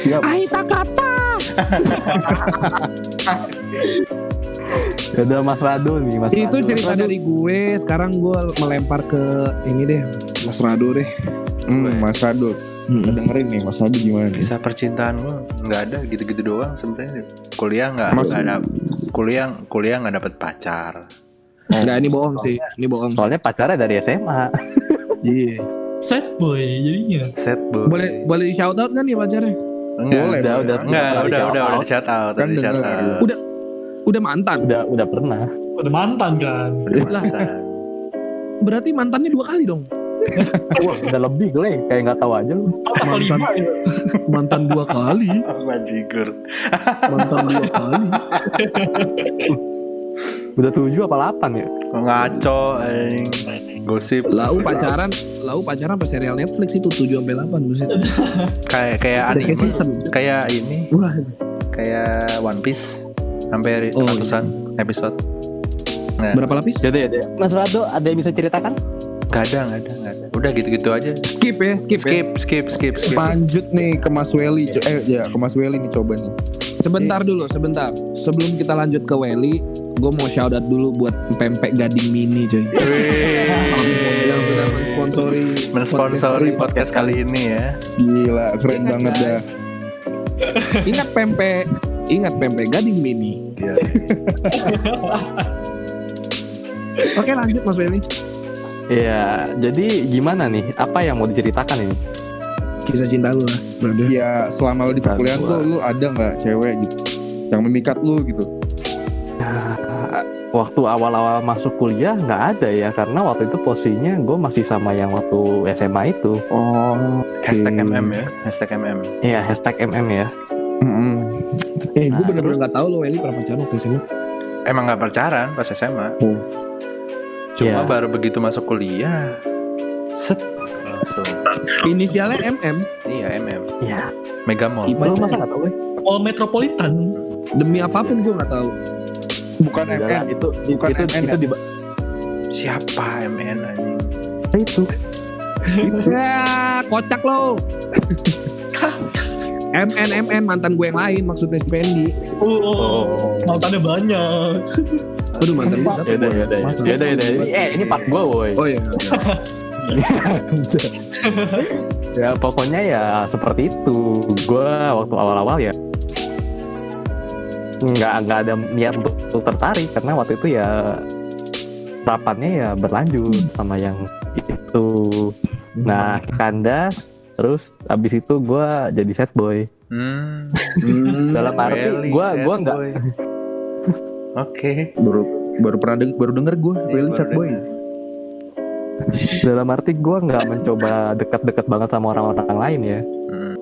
siap. Aita kata. Udah Mas Rado nih, Mas Itu Rado. cerita dari gue. Sekarang gue melempar ke ini deh, Mas Rado deh. Hmm, Mas Ado. Kita dengerin nih Mas Ado gimana nih? Kisah percintaan gua nggak ada gitu-gitu doang sebenarnya. Kuliah nggak ada kuliah kuliah nggak dapet pacar. Enggak, ini bohong sih. Ini bohong. Soalnya pacarnya dari SMA. Iya. set boy jadinya. Set boy. Boleh boleh di shout out kan ya pacarnya? Enggak, Boleh, udah, boleh. udah, Enggak, udah, udah, udah, udah, shout shout out, Kan udah shout out. Udah udah mantan. Udah udah pernah. Udah mantan kan. Udah mantan. Berarti mantannya dua kali dong. Wah, udah lebih gue kayak nggak tahu aja lu. Mantan. ya? Mantan dua kali. Bajigur. Mantan dua kali. Udah tujuh apa delapan ya? Ngaco, anjing. Gosip. Lau pacaran, lau pacaran pas serial Netflix itu 7 sampai 8 buset. Kayak kayak anime. season. Kayak ini, Wah, kayak One Piece. Sampai Oh, ratusan episode. Nah, berapa lapis? Jadi ya, Mas Rado ada yang bisa ceritakan? Gak ada, gak ada, gak ada. Udah gitu-gitu aja. Skip ya, skip, ya. Skip, skip, skip, skip. Lanjut nih ke Mas Welly. Eh ya ke Mas Welly nih coba nih. Sebentar dulu, sebentar. Sebelum kita lanjut ke Welly, gue mau shout out dulu buat pempek gading mini coy. Wih. yang sudah mensponsori Mensponsori podcast kali ini ya. Gila keren Ingat, banget dah. Ingat pempek, ingat pempek gading mini. Iya. Oke lanjut Mas Welly. Iya, jadi gimana nih? Apa yang mau diceritakan ini? Kisah cinta lu lah, brother. Ya selama lu di perkuliahan Gua. tuh lu ada nggak cewek gitu yang memikat lu gitu? Nah, waktu awal-awal masuk kuliah nggak ada ya, karena waktu itu posisinya gue masih sama yang waktu SMA itu. Oh. Hashtag MM ya. Hashtag MM. Iya, hashtag MM ya. Eh, gue Nah, bener-bener gak tahu lo Welly pernah pacaran waktu SMA. Emang gak pacaran pas SMA. Oh. Cuma Iya. baru begitu masuk kuliah. Set. Langsung. Inisialnya MM. Iya MM. Iya. Mega Mall. Ipa Lu masa nggak tahu? ya? Oh metropolitan. Demi apa pun gue gak tahu. Bukan MN. itu Bukan itu MN itu ya? di Siapa MN anjing? itu. Ya, kocak lo. MN MN mantan gue yang lain maksudnya si Pendi. Oh, mantannya banyak. Aduh mantan gue. Ya udah, ya udah, ya udah, ya udah. Eh, ini part gue, woi. Oh iya. ya pokoknya ya seperti itu gue waktu awal-awal ya nggak nggak ada niat untuk, untuk tertarik karena waktu itu ya rapannya ya berlanjut sama yang itu nah kandas terus abis itu gue jadi set boy Hmm. Dalam arti gue gue nggak. Oke. Baru baru pernah denger, baru denger gue Iya, baru sad boy. Dalam arti gue nggak mencoba dekat-dekat banget sama orang-orang lain ya Hmm.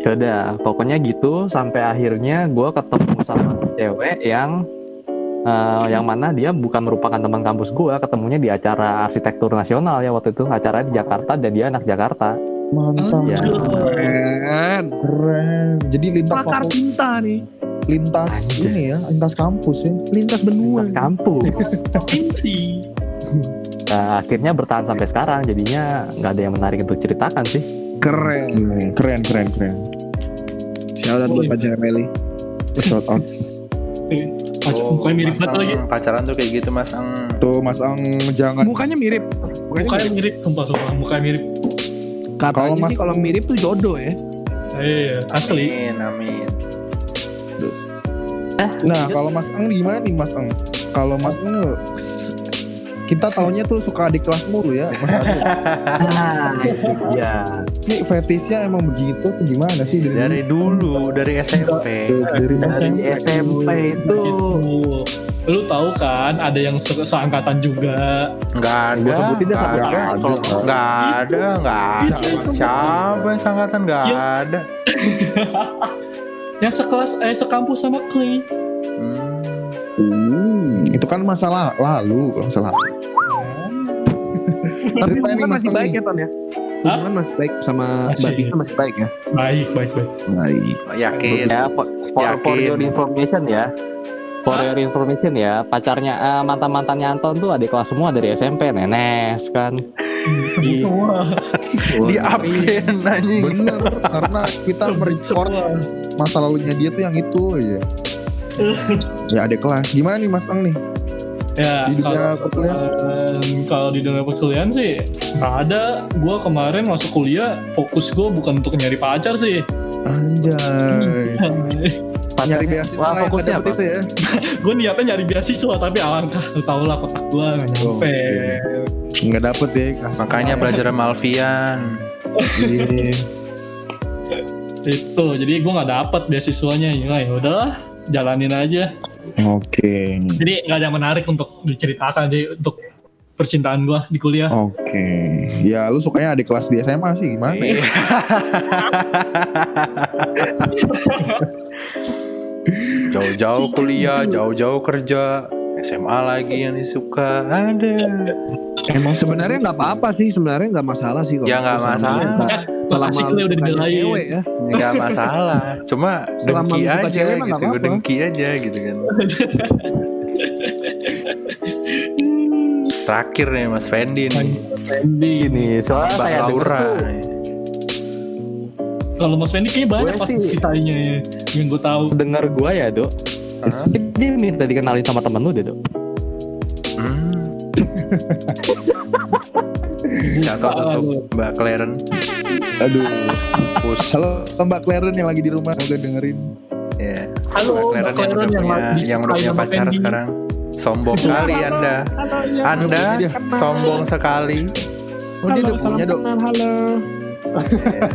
Ya udah, pokoknya gitu sampai akhirnya gue ketemu sama cewek yang eh, yang mana dia bukan merupakan teman kampus gue, ketemunya di acara arsitektur nasional ya waktu itu acara di Jakarta dan dia anak Jakarta. Mantap. Ya. Keren. Keren. Jadi lintas Pakar cinta nih. lintas ini ya, lintas kampus ya. Lintas benua. Anak kampus. Provinsi. Nah, akhirnya bertahan sampai sekarang, jadinya nggak ada yang menarik untuk ceritakan sih. Keren. Keren keren keren. Shout out buat pacar Welly. Shout out. Pacar, Oh, mukanya mirip Mas banget lagi. Pacaran tuh kayak gitu Mas Ang. Tuh Mas Ang jangan Mukanya mirip. Mukanya Mukanya mirip. mirip, sumpah sumpah. Mukanya mirip. Katanya Kalau Mas- sih kalau mirip tuh jodoh ya. Iya, asli. Amin, amin. Nah, kalau Mas Ang gimana nih Mas Ang? Kalau Mas Ang kita taunya tuh suka adik kelas mulu ya. Nah, dia. Ini fetishnya emang begitu tuh gimana sih dari, Dari dulu, dari SMP. dari Dari? SMP itu. Lu tahu kan ada yang se- seangkatan juga. Enggak ada. Gua sebutin deh nggak satu ada. Nggak ada, nggak ada. Siapa yang sangkatan nggak Iya. ada. Yang sekelas eh sekampus sama Clay. Uh, itu kan masalah lalu, kalau masalah. Tapi Ceritain nih, hubungan Mas masih baik ya Ton ya. Hubungan masih baik sama Mbak Masih. Baik ya. Baik, baik, baik. Baik. Yakin. Ya, for, for, for Yakin. your information ya. For Hah? your information ya, pacarnya eh, mantan-mantannya Anton tuh adik kelas semua dari SMP, Nenes kan. Di- Wah, Di absen anjing. Bener, karena kita merecord semua. masa lalunya dia tuh yang itu aja. Ya adik kelas. Gimana nih Mas Ang nih? Ya, Di dunia kalau perkuliahan? kalau di dunia perkuliahan sih ada. Gua kemarin masuk kuliah, fokus gua bukan untuk nyari pacar sih. Anjay. Nyari beasiswa Wah, fokusnya apa? itu ya. gue niatnya nyari beasiswa tapi alangkah lu tau lah kotak gua nggak nyampe. Oh, Nggak dapet ya. Makanya belajar sama Alfian. Iya. Itu, jadi gua nggak dapet beasiswanya. Ya ya udahlah, jalanin aja. Oke. Jadi nggak ada yang menarik untuk diceritakan jadi untuk percintaan gua di kuliah. Oke. Ya lu sukanya adik kelas di SMA sih gimana ya? Jauh-jauh kuliah, jauh-jauh kerja, SMA lagi yang disuka ada. Emang sebenarnya nggak apa-apa sih, sebenarnya nggak masalah sih kalau Ya, nggak masalah. Selama lu udah dibelain. ya. Nggak masalah. Cuma Selama dengki aja cewek gitu, apa-apa. dengki aja gitu kan. Terakhir nih Mas Fendi nih. Fendi Ini soalnya Mbak Laura. kalau Mas Fendi kayaknya banyak Gue pasti sih- ceritanya ya, yang gue tahu denger gua ya dok? Dia minta dikenalin sama temen lu deh dok Hmm. Shout out untuk Mbak Claren. Aduh. Push. Halo Mbak Claren yang lagi di rumah semoga dengerin. Ya. Halo, Mbak Mbak Claren yang, udah lagi punya, yang udah punya pacar sekarang. Sombong kali Anda. Anda Dia. sombong sekali. Oh dia udah punya dok. halo Ya.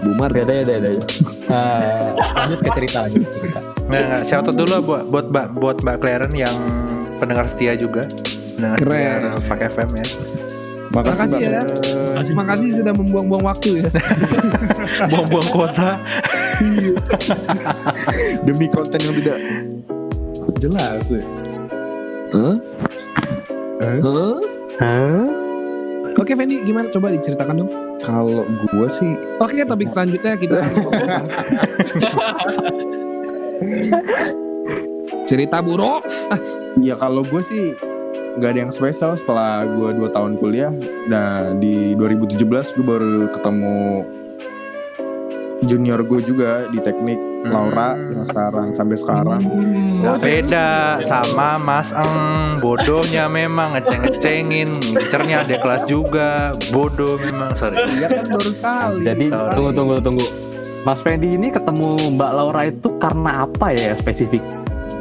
Bumar. beda ya beda ya Eh, lanjut ke cerita lanjut ke cerita Nggak, nggak. Shout out dulu buat buat Mbak buat Mbak Claren yang pendengar setia juga. Pendengar Keren. setia Fak FM ya. Makasih Mbak. Makasih ya. Claren. Terima kasih sudah membuang-buang waktu ya. Buang-buang kuota. Demi konten yang tidak jelas. ya. Hah? Eh? Hah? Hah? Oke Fendi, gimana? Coba diceritakan dong. Kalau gua sih Oke, topik selanjutnya kita cerita buruk. Ya kalau gue sih nggak ada yang spesial setelah gue dua tahun kuliah. Nah di 2017 gue baru ketemu junior gue juga di teknik Laura yang sekarang sampai sekarang. Nggak beda sama Mas Eng Bodohnya memang ngeceng-ngecengin Ngincernya ada kelas juga Bodoh memang sorry Iya kan baru sekali. jadi Sorry. tunggu tunggu tunggu Mas Fendi ini ketemu Mbak Laura itu karena apa ya spesifik?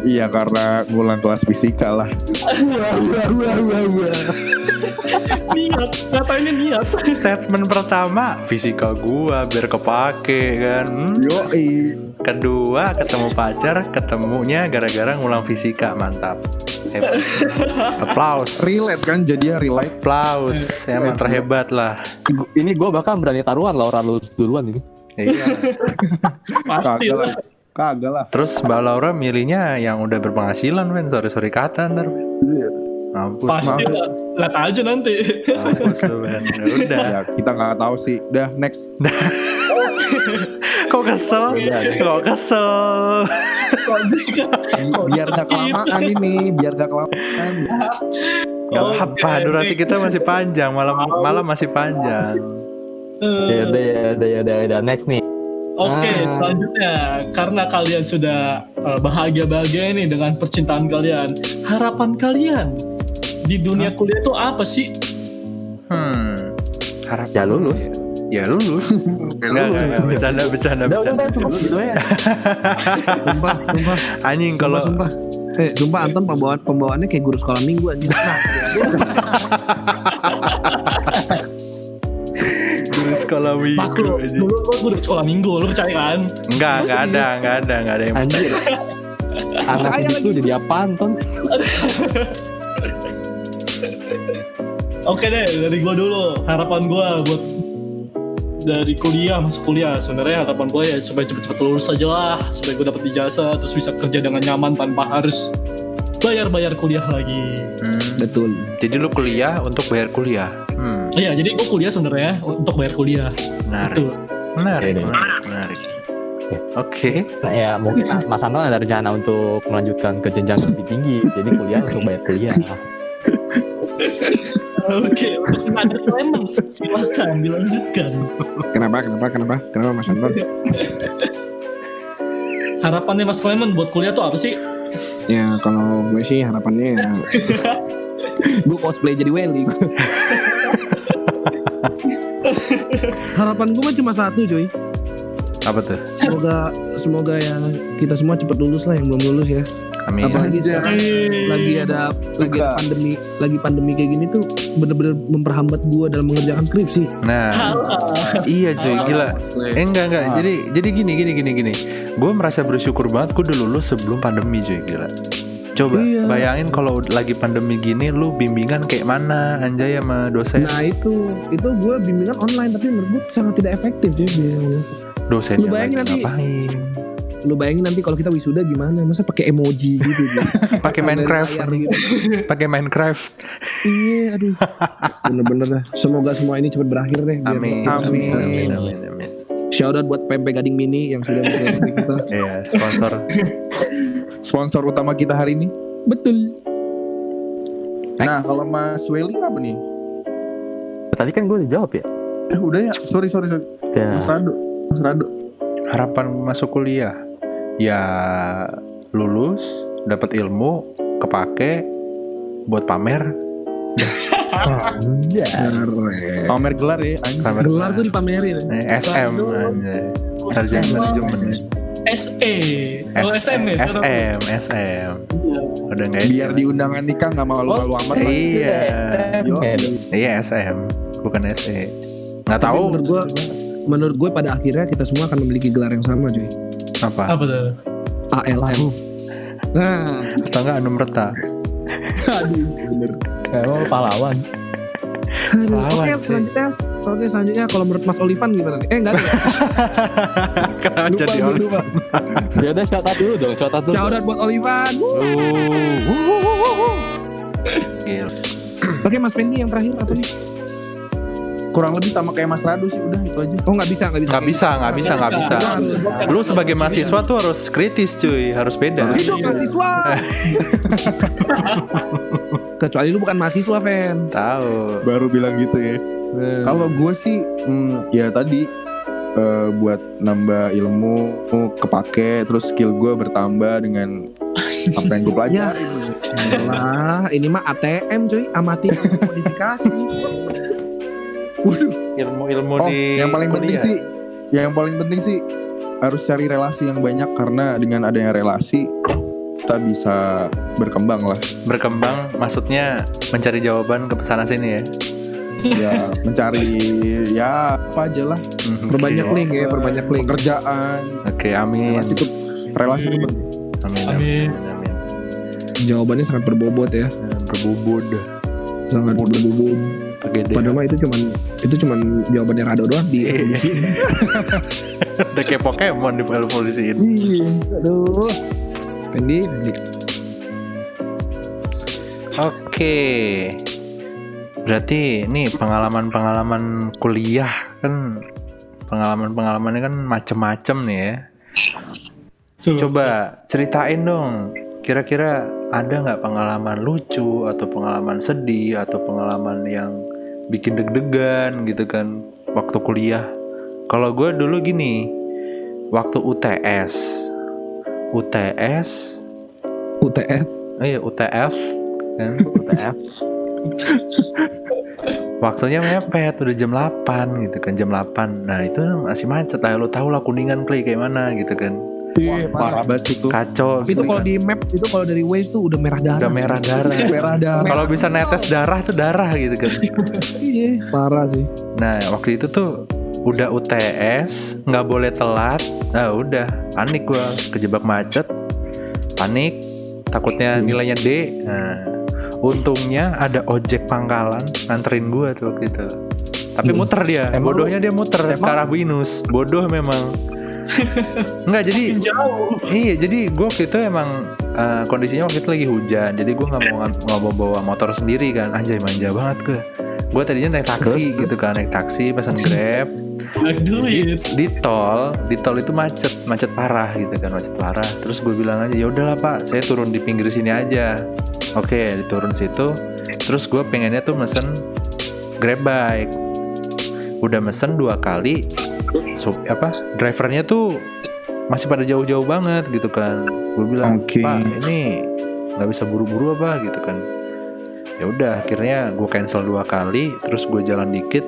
Iya karena ngulang kelas fisika lah. niat ngatainnya niat Statement pertama Fisika gua biar kepake kan Hmm. Yo Kedua ketemu pacar Ketemunya gara-gara ngulang fisika Mantap Hebat Applause relate kan jadinya relate. Applause Emang terhebat lah Ini gue bahkan berani taruhan Laura lulus duluan ini. Iya pasti lah lah. Kagak lah. Terus Mbak Laura milihnya yang udah berpenghasilan men Sorry-sorry kata ntar men. Mampus pasti mampus. lah lihat aja nanti Mampus lu men Ya Udah Ya kita nggak tahu sih. Udah next. Kok kesel? Udah, deh. Kok kesel? Biar gak kelamaan ini. Biar gak kelamaan. Gak Oke, apa, durasi baik. kita masih panjang, malam malam masih panjang. Ya udah ya udah ya udah ya udah next nih. Oke, Ah. selanjutnya karena kalian sudah uh, bahagia-bahagia ini dengan percintaan kalian, harapan kalian di dunia kuliah itu apa sih? Hmm. Harap Ya lulus. Ya lulus. Enggak, enggak, enggak, bercanda, bercanda, Udah bercanda. udah cukup gitu ya. Sumpah, sumpah. Anjing kalau sumpah, sumpah. Eh, sumpah Anton pembawaan pembawaannya kayak guru sekolah minggu anjing. guru sekolah minggu aja. dulu gua guru sekolah minggu, lu percaya kan? Enggak, enggak ada, enggak ada, enggak ada yang Anjir. Anak itu jadi apaan Ton? Oke deh, dari gua dulu. Harapan gua buat dari kuliah masuk kuliah sebenarnya harapan gua ya supaya cepet-cepet lulus aja lah supaya gua dapat ijazah terus bisa kerja dengan nyaman tanpa harus bayar-bayar kuliah lagi. Hmm. Betul. Jadi lu kuliah untuk bayar kuliah. Hmm. Iya, jadi gua kuliah sebenarnya untuk bayar kuliah. Menarik. Itu. Menarik, iya. menarik, menarik. Oke. Nah, ya mungkin Mas Anton ada rencana untuk melanjutkan ke jenjang lebih tinggi. Jadi kuliah untuk bayar kuliah. Oke, untuk Clement silakan dilanjutkan. Kenapa? Kenapa? Kenapa? Kenapa Mas Anton? Harapannya Mas Clement buat kuliah tuh apa sih? Ya kalau gue sih harapannya ya gue cosplay jadi Welly. Harapan gue mah cuma satu cuy. Apa tuh? Semoga semoga ya kita semua cepat lulus lah yang belum lulus ya. Amin. Apalagi sekarang lagi ada lagi ada pandemi lagi pandemi kayak gini tuh bener-bener memperhambat gue dalam mengerjakan skripsi. Nah, iya cuy, gila. Eh, enggak enggak. Jadi jadi gini gini gini gini. Gue merasa bersyukur banget gue udah lulus sebelum pandemi cuy gila. Coba Iya. bayangin kalau lagi pandemi gini lu bimbingan kayak mana anjay sama dosen. Nah itu itu gue bimbingan online tapi menurut gue sangat tidak efektif cuy. bimbingannya. Dosennya Lu bayangin nanti- ngapain? Lu bayangin nanti kalau kita wisuda gimana? Masa pakai emoji gitu? gitu. Pakai Minecraft. Gitu. Pakai Minecraft. Iya, aduh. Bener-bener dah. Semoga semua ini cepat berakhir deh. Amin. Amin. Amin. Amin. Amin. Shout out buat PMP Gading Mini yang sudah kita. Iya, sponsor. Sponsor utama kita hari ini. Betul. Nah kalau Mas Welly apa nih? Tadi kan gue udah jawab ya. Eh udah ya, sorry sorry sorry. Ya. Mas Rado, Mas Rado. Harapan masuk kuliah ya lulus, dapat ilmu, kepake buat pamer, Anjay. Keren. Pamer gelar ya, anjing. pamer Gelar tuh dipamerin. Eh, SM anjay. Sarjana manajemen. SE. Oh SM ya. sekarang. SM, SM. Udah nggak Biar di undangan nikah nggak malu-malu amat. Iya. Iya SM, bukan SE. Nggak tahu menurut gue, menurut gue pada akhirnya kita semua akan memiliki gelar yang sama cuy. apa Apa tuh? ALM. Nah, atau enggak Anum Reta. aduh, bener. Emang pahlawan. Oke, selanjutnya. Oke, selanjutnya kalau menurut Mas Olivan gimana nih? Eh, enggak ada. ya? Kenapa Lupa, jadi Oliver? lupa. Ya udah shout out dulu dong, shout out dulu. Shout out buat Olivan. Oke, Mas Fendi yang terakhir apa nih? Kurang lebih sama kayak Mas Rado sih, udah itu aja. Oh, nggak bisa, nggak bisa. Nggak bisa, nggak bisa, nggak bisa. Lu sebagai mahasiswa tuh harus kritis cuy, harus beda. Hidup mahasiswa. Kecuali lu bukan mahasiswa, Fen. Tahu. Baru bilang gitu ya. Kalau gue sih, hmm, ya tadi eh, buat nambah ilmu, kepake, terus skill gue bertambah dengan apa yang gue pelajari. lah, ini mah ATM cuy, amati modifikasi. Waduh, Ilmu-ilmu Oh, di yang paling penting kuliah. sih, yang paling penting sih harus cari relasi yang banyak karena dengan adanya relasi kita bisa berkembang lah. berkembang maksudnya mencari jawaban ke sana sini ya. Ya mencari ya apa aja lah Hmm, perbanyak oke. link ya, perbanyak link. pekerjaan. Oke, amin. Relasi itu relasi itu penting. Amin. Amin. Amin. Jawabannya sangat berbobot ya, Berbubud, sangat berbobot. pegede. Padahal mah itu cuman itu cuman jawabannya Rado doang di Iya. Udah kayak Pokemon di evolusiin. Iya, aduh. Fendi. Oke. Berarti ini pengalaman-pengalaman kuliah kan pengalaman-pengalamannya kan macem-macem nih ya. Coba ceritain dong. Kira-kira ada nggak pengalaman lucu atau pengalaman sedih atau pengalaman yang bikin deg-degan gitu kan waktu kuliah? Kalau gue dulu gini, waktu UTS, UTS, UTF. oh iya UTF kan, UTF. Waktunya mepet udah jam 8 gitu kan jam 8 Nah itu masih macet lah. Lo tau lah kuningan play kayak mana gitu kan. Iya, Parah banget itu. Kacau. Itu gitu kalau di map itu kalau dari Waze tuh udah merah darah. Udah merah darah. Merah darah. Kalau bisa netes darah tuh darah gitu kan. Iya, parah sih. Nah waktu itu tuh udah UTS nggak boleh telat. Nah udah panik gua. Kejebak macet Panik. Takutnya nilainya D. Nah untungnya ada ojek pangkalan nganterin gua tuh waktu itu. Tapi Hmm. muter dia. Emang? Bodohnya dia muter ke arah Binus bodoh memang. Enggak jadi Jauh. Iya, jadi gue waktu itu emang eh, kondisinya waktu itu lagi hujan, jadi gue nggak mau nggak mau bawa motor sendiri kan, anjay manja banget gue. Gue tadinya naik taksi gitu kan, naik taksi, pesan grab. Aduh, Di, di tol, di tol itu macet, macet parah gitu kan, macet parah. Terus gue bilang aja, ya udahlah pak, saya turun di pinggir sini aja. Oke, diturun situ. Terus gue pengennya tuh mesen grab bike. Udah mesen dua kali, sup, apa drivernya tuh masih pada jauh-jauh banget gitu kan gue bilang Oke. pak ini nggak bisa buru-buru apa gitu kan ya udah akhirnya gue cancel dua kali terus gue jalan dikit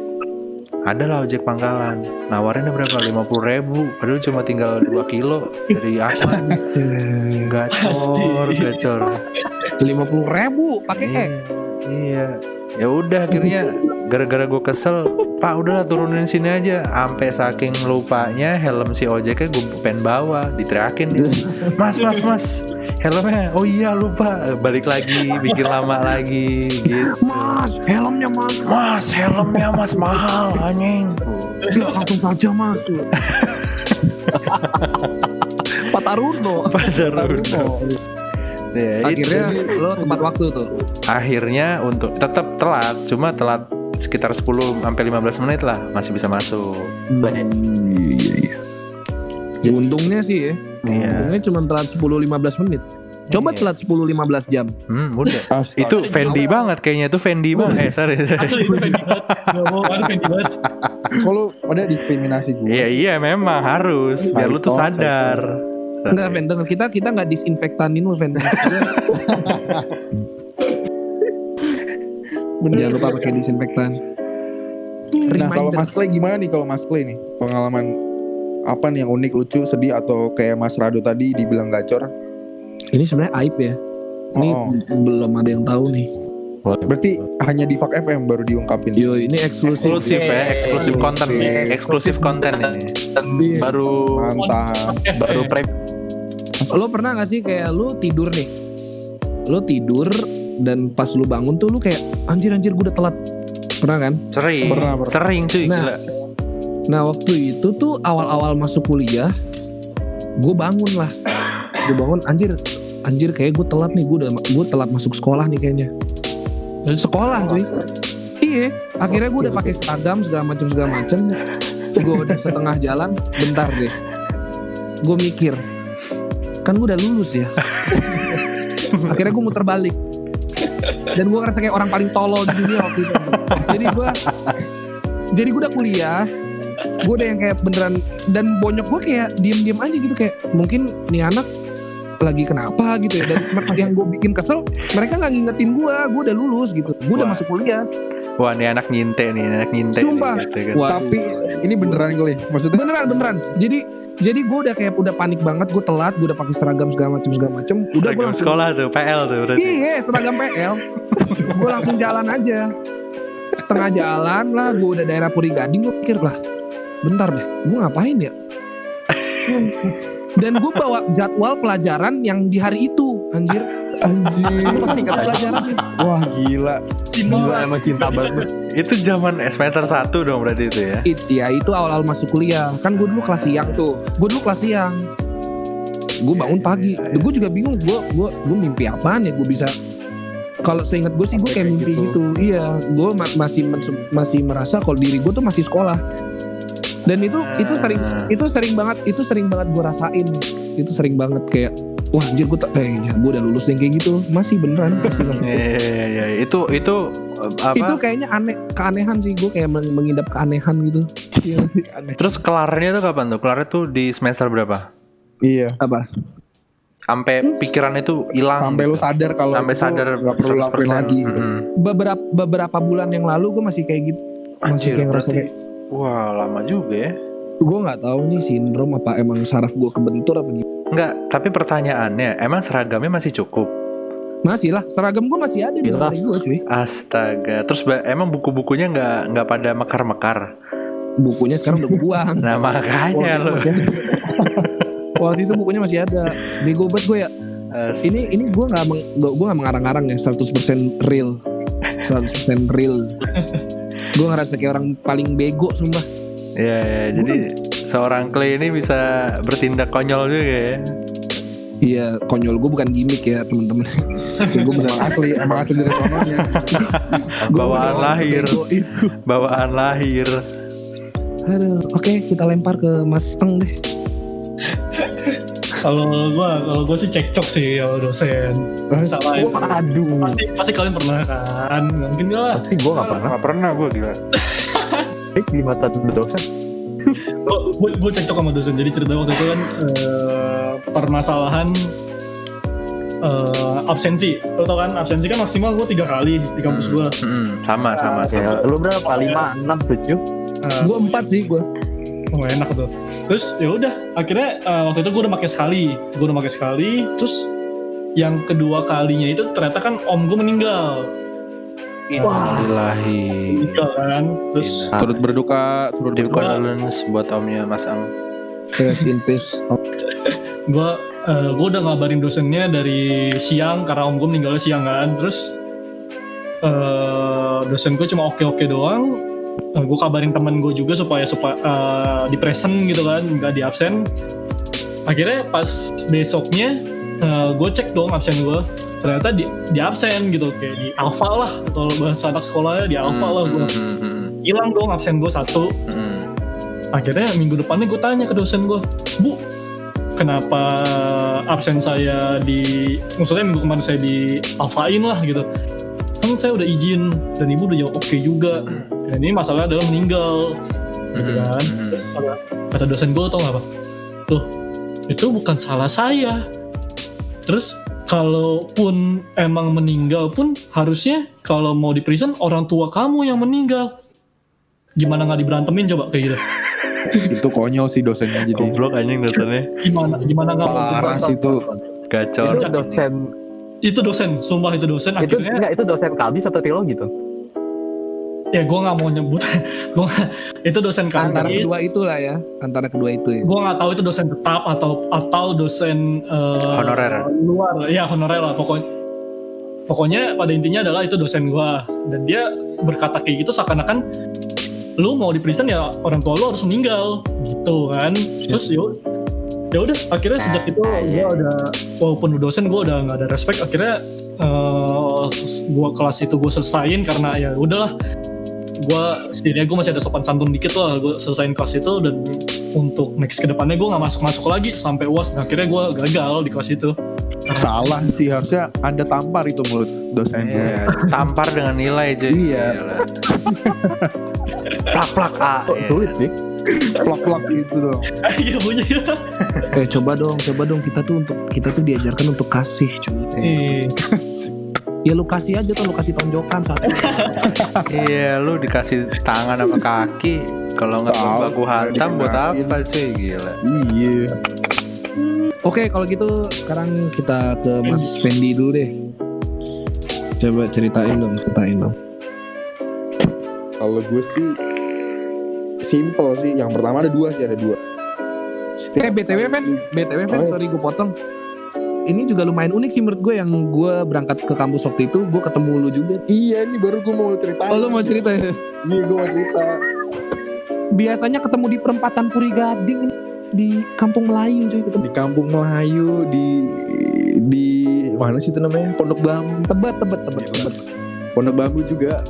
ada lah ojek pangkalan. Nawarinnya berapa? lima puluh ribu. Padahal cuma tinggal 2 kilo dari apa? Gacor Pasti. gacor. Lima puluh ribu pakai E. iya, iya ya udah akhirnya gara-gara gue kesel pak udahlah turunin sini aja sampai saking lupanya helm si ojeknya gue pengen bawa diteriakin dia mas mas mas helmnya oh iya lupa balik lagi bikin lama lagi gitu Mas, helmnya mas. mas helmnya mas mahal anjing Ya, langsung saja mas. Pak Taruno. Padaruno. Ya, itu. Akhirnya lo tepat waktu tuh. akhirnya untuk tetap telat cuma telat sekitar 10 sampai 15 menit lah masih bisa masuk Iya iya iya. Ya, untungnya sih ya. Iya. Untungnya cuma telat 10-15 menit. Coba Iya. telat 10-15 jam. Hmm, udah. Astaga. Itu Fendi banget kayaknya itu Fendi banget. Eh, sorry. sorry. Asli itu Fendi banget. Fendi. Kalau ada diskriminasi gue. Iya iya memang harus biar lu tuh sadar. Enggak, Fen, denger kita kita nggak disinfektanin lu, Fen. Jangan lupa pakai disinfektan. Nah kalau. Mas Clay gimana nih kalau Mas Clay nih pengalaman apa nih yang unik lucu sedih atau kayak Mas Rado tadi dibilang gacor? Ini sebenarnya aib ya. Ini Oh, belum ada yang tahu nih. berarti hanya di Fak FM baru diungkapin. Yo, ini eksklusif. Eksklusif ya, eksklusif konten nih, eksklusif konten ini. Baru Mantap. baru pre Lo pernah gak sih kayak lu tidur nih? Lu tidur dan pas lu bangun tuh lu kayak anjir anjir gue udah telat. Pernah kan? sering, Pernah, pernah. sering cuy. Nah. gila. Nah waktu itu tuh awal-awal masuk kuliah, gue bangun lah. Gue bangun anjir, anjir kayak gue telat nih, gue udah gue telat masuk sekolah nih kayaknya. Dan Sekolah cuy. Iya, akhirnya gue udah pakai seragam segala macam segala macam. Gue udah setengah jalan, bentar deh. Gue mikir, kan gue udah lulus ya. akhirnya gue muter balik. Dan gue ngerasa kayak orang paling tolol di dunia waktu itu. Jadi gue, jadi gue udah kuliah, gue udah yang kayak beneran dan bonyok gue kayak diem-diem aja gitu kayak mungkin nih anak lagi kenapa gitu ya. Dan yang gue bikin kesel mereka nggak ngingetin gue gue udah lulus gitu. Gue udah masuk kuliah Wah, nih anak nyinte nih, anak nyinte Sumpah. nih. Gitu, kan. Tapi ini beneran Clay. Maksudnya beneran beneran jadi jadi gue udah kayak udah panik banget gue telat gue udah pakai seragam segala macam segala macam udah gue Seragam langsung sekolah tuh, PL tuh berarti. iya seragam PL gue langsung jalan aja setengah jalan lah gue udah daerah Puri Gading gue pikir lah bentar deh gue ngapain ya dan gue bawa jadwal pelajaran yang di hari itu anjir anjir. pelajaran Wah gila. Gila emang cinta banget. Itu zaman semester 1 dong berarti itu ya. It, ya itu awal-awal masuk kuliah kan gue dulu kelas siang tuh gue dulu kelas siang gue bangun pagi gue juga bingung gue gue gue mimpi apaan ya gue bisa kalau seingat gue sih gue kayak mimpi gitu. gitu, iya gue ma- masih masih merasa kalau diri gue tuh masih sekolah dan itu itu sering Ah. itu sering banget itu sering banget gue rasain itu sering banget kayak wah anjir gue tak eh ya gue udah lulus yang kayak gitu masih beneran masih masih Iya, iya, iya, iya. Itu itu eh, apa? itu kayaknya aneh keanehan sih gue kayak meng- mengidap keanehan gitu iya sih aneh Terus kelarnya tuh kapan tuh? Kelarnya tuh di semester berapa? Iya. apa Sampai pikiran itu hilang. Sampai lu gitu. sadar kalau sampai sadar nggak perlu 100%. lakuin lagi. Gitu. Mm-mm. beberapa beberapa bulan yang lalu gue masih kayak gitu masih Anjir, kayak ngerasa berarti kayak wah lama juga ya. gue nggak tahu nih sindrom apa emang saraf gue kebentur apa gimana Enggak, tapi pertanyaannya, emang seragamnya masih cukup? masih lah seragam gue masih ada di Jelas. lemari gue cuy Astaga, terus emang buku-bukunya nggak nggak pada mekar-mekar? bukunya sekarang udah buang Nah makanya lo. waktu itu bukunya masih ada bego banget gue ya As- ini ini gue nggak meng, gue nggak mengarang-arang ya 100% real 100% real gue ngerasa kayak orang paling bego sumpah Ya, ya, jadi seorang Clay ini bisa bertindak konyol juga ya. iya konyol gue bukan gimmick ya temen-temen gue Emang asli, emang asli dari sononya. Bawaan lahir, bawaan lahir. aduh oke kita lempar ke Mas Teng deh Kalau gua kalau gua sih cekcok sih kalau dosen. Salah itu. Aduh. Pasti pasti kalian pernah kan? Mungkin lah. Pasti gue gak pernah. Gak pernah gue gila. Eh, di mata dosen. Gue gue cekcok sama dosen. Jadi cerita waktu itu kan eh, permasalahan eh, absensi. Lo tau kan absensi kan maksimal gue tiga kali di kampus gua. Hmm, sama sama sama. Ya, lu berapa? 5, 6, 7? Eh, gue empat sih gue Oh enak tuh. Terus ya udah, akhirnya eh, waktu itu gue udah pakai sekali, gue udah pakai sekali. Terus yang kedua kalinya itu ternyata kan om gue meninggal, Meninggal kan. Terus Turut berduka, turut condolence buat omnya Mas Ang. Rest in peace gue gue udah ngabarin dosennya dari siang karena om gue meninggalnya siang kan. Terus eh dosen gue cuma oke oke doang. gue kabarin temen gue juga supaya supaya eh, di present gitu kan, nggak di absen. Akhirnya pas besoknya gue cek dong absen gue ternyata di, di absen gitu kayak di alfa lah kalau bahasa anak sekolahnya di alfa lah gue Hmm, hmm, hilang dong absen gue satu. Hmm, hmm. akhirnya minggu depannya gue tanya ke dosen gue bu kenapa absen saya di maksudnya minggu kemarin saya di alfain lah gitu. Kan saya udah izin dan ibu udah jawab oke juga. Dan ini masalah adalah meninggal. Gitu kan. terus kata, kata dosen gue tau gak apa? Tuh itu bukan salah saya terus kalaupun emang meninggal pun harusnya kalau mau di prison orang tua kamu yang meninggal. Gimana nggak diberantemin coba kayak gitu? Itu konyol sih dosennya jadi. Goblok anjing dosennya. Gimana gimana nggak mau parah sih itu. Gacor. Itu dosen. Itu dosen sumpah itu dosen itu akhirnya enggak itu dosen kabis atau teologi tuh ya gue nggak mau nyebut. Gue itu dosen Antara kabis kedua itulah ya, antara kedua itu ya. gue nggak tahu itu dosen tetap atau atau dosen eh, Honorer. luar. Ya honorer lah pokoknya. Pokoknya pada intinya adalah itu dosen gue dan dia berkata kayak gitu seakan-akan lu mau di prison ya orang tua lu harus meninggal gitu kan. Terus yuk ya udah akhirnya sejak itu gue iya. udah walaupun dosen gue udah nggak ada respect akhirnya eh gue kelas itu gue selesain karena ya udahlah gue setidaknya gue masih ada sopan santun dikit lah gue selesain kelas itu dan untuk next ke depannya gue nggak masuk masuk lagi sampai uas dan akhirnya gue gagal di kelas itu salah sih harusnya anda tampar itu mulut dosen gue Iya, tampar dengan nilai cuy. Iya. Gila. plak plak A. kok Iya. sulit sih plak-plak gitu dong gitu bunyi Eh coba dong, coba dong kita tuh untuk kita tuh diajarkan untuk kasih, cuy. Eh, Ya lu kasih aja tuh, lu kasih tonjokan satu. Iya, lu dikasih tangan sama kaki. Kalau nggak Tahu, baku hantam buat dikenain. apa cuy? Gila. iya Oke, kalau gitu sekarang kita ke Mas Fendi dulu deh. Coba ceritain dong, ceritain dong. kalau gue sih simple sih yang pertama ada dua sih ada dua Eh BTW Fen, BTW Fen, Oh, iya. sorry gue potong. Ini juga lumayan unik sih menurut gue yang gue berangkat ke kampus waktu itu, gue ketemu lu juga. iya ini baru gue mau ceritain Oh lu mau cerita ya? iya gue mau cerita Biasanya ketemu di perempatan Puri Gading di Kampung Melayu cuy ketemu. di kampung Melayu di di mana sih itu namanya Pondok Bambu Tebet, tebet, tebet, tebet. Pondok Bambu juga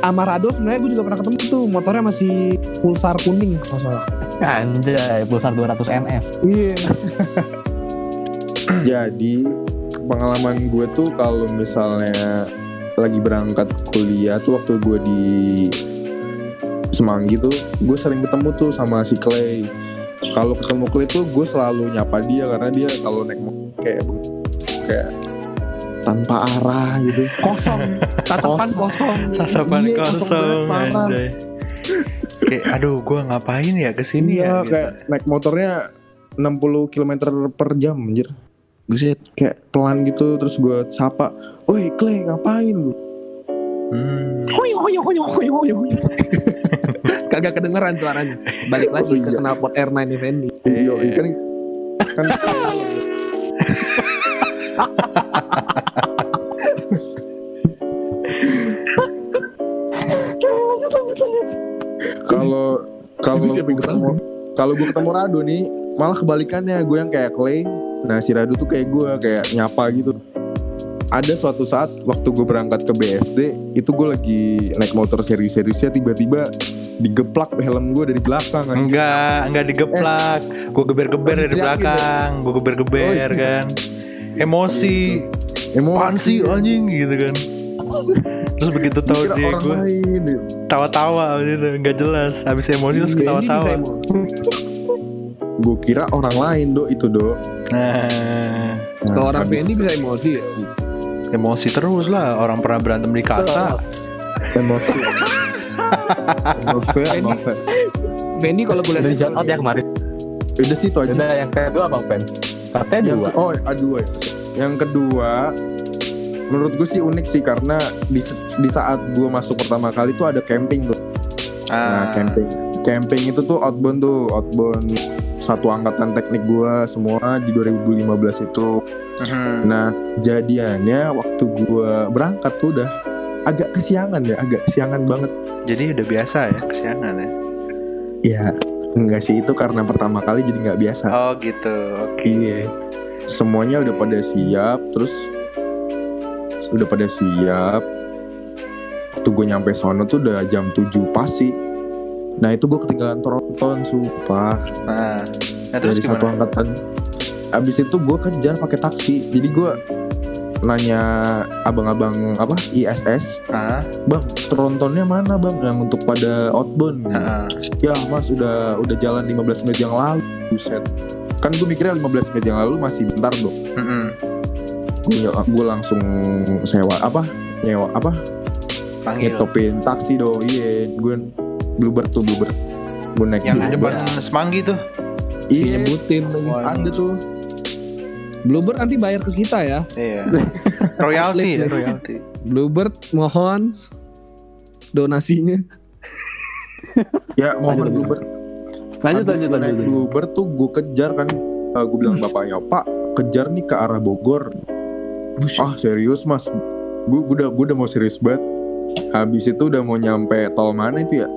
Amarado sebenarnya gue juga pernah ketemu tuh motornya masih pulsar kuning kalau salah. anjay pulsar 200 ns Iya. Jadi pengalaman gue tuh kalau misalnya lagi berangkat kuliah tuh waktu gue di Semanggi tuh gue sering ketemu tuh sama si Clay kalau ketemu Clay tuh gue selalu nyapa dia karena dia kalau naik motor kayak kayak tanpa arah gitu Kosong, tatapan kosong. Tatapan Iya, kosong kosong. Kayak aduh gua ngapain ya ke sini iya ya gitu. kayak naik motornya 60 km per jam anjir Buset. kayak pelan gitu terus gue sapa woi Clay ngapain lu Hmm. Hoyo hoyo hoyo hoyo hoyo. Kagak kedengeran suaranya. Balik lagi Oh, ke iya. knalpot R9 Effendi. iya iya, kan kan kalau kalau kalau gue ketemu Rado nih malah kebalikannya gue yang kayak Clay nah si Rado tuh kayak gue kayak nyapa gitu ada suatu saat waktu gue berangkat ke BSD itu gue lagi naik motor serius-seriusnya tiba-tiba digeplak helm gue dari belakang. Enggak, enggak digeplak. Gue geber-geber dari diteriakin belakang. Gue geber-geber Oh, iya. kan. Emosi. emosi sih anjing gitu kan. Terus begitu tahu dia gue gitu. tawa-tawa gitu, nggak jelas. Habis emosi terus Fendi bisa ketawa-tawa. Gue kira orang lain do itu do Nah, Kalau orang Fendi bisa emosi ya. emosi terus lah. Orang pernah berantem di kasa. emosi. Emosi emosi. Fendi kalau gue di lihat shout out ya kemarin. Udah sih itu aja. Udah yang kedua bang Pen? Katanya dua. ke- oh ah, dua ya. Yang kedua menurut gue sih unik sih karena di, di saat gue masuk pertama kali tuh ada camping tuh nah Ah, camping. Camping itu tuh outbound tuh outbound satu angkatan teknik gue semua di 2015 itu mhm. nah jadiannya waktu gue berangkat tuh udah agak kesiangan ya agak kesiangan banget Jadi udah biasa ya kesiangan ya. ya enggak sih itu karena pertama kali jadi nggak biasa Oh gitu. Oke. Iya. Semuanya udah pada siap, terus udah pada siap. Waktu gue nyampe sono tuh udah jam 7 pasti. Nah itu gue ketinggalan tronton sumpah. Nah, nah dari satu gimana? angkatan. abis itu gue kejar pakai taksi. Jadi gue nanya abang-abang apa ISS Ah, bang trontonnya mana bang? Yang untuk pada outbound. Ah, ya mas udah udah jalan 15 menit yang lalu. Buset. Kan gue mikirnya 15 menit yang lalu masih bentar dong gue gue langsung sewa apa nyewa apa? Panggil. ngetopin taksi dong iya gue bluebird tuh bluebird gue naik Yang di Bluebird. depan Semanggi tuh. iya nyebutin lagi. Ada tuh Bluebird nanti bayar ke kita ya. Iya. royalty ya, royalty. Bluebird mohon donasinya. ya mohon Lanjut, bluebird Lanjut lanjut lanjut. bluebird tuh gue kejar kan gue bilang bapaknya pak kejar nih ke arah Bogor ah serius mas gue udah gue udah mau serius banget habis itu udah mau nyampe tol mana itu ya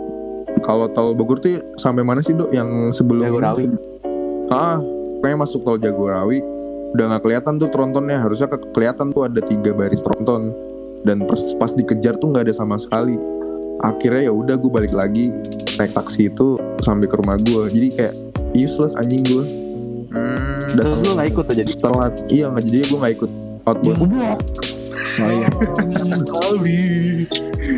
kalau tol Bogor tuh sampai mana sih dok? Yang sebelum Jagorawi. ah kayak masuk tol Jagorawi. Udah nggak kelihatan tuh trontonnya. Harusnya ke- kelihatan tuh ada tiga baris tronton. Dan pas, pas dikejar tuh nggak ada sama sekali. Akhirnya ya udah gue balik lagi naik taksi itu sampai ke rumah gue jadi kayak useless anjing gue Hmm. Dan- Terus lu gak ikut tuh jadi. setelah iya nggak jadi gue nggak ikut. Outbound Oh iya.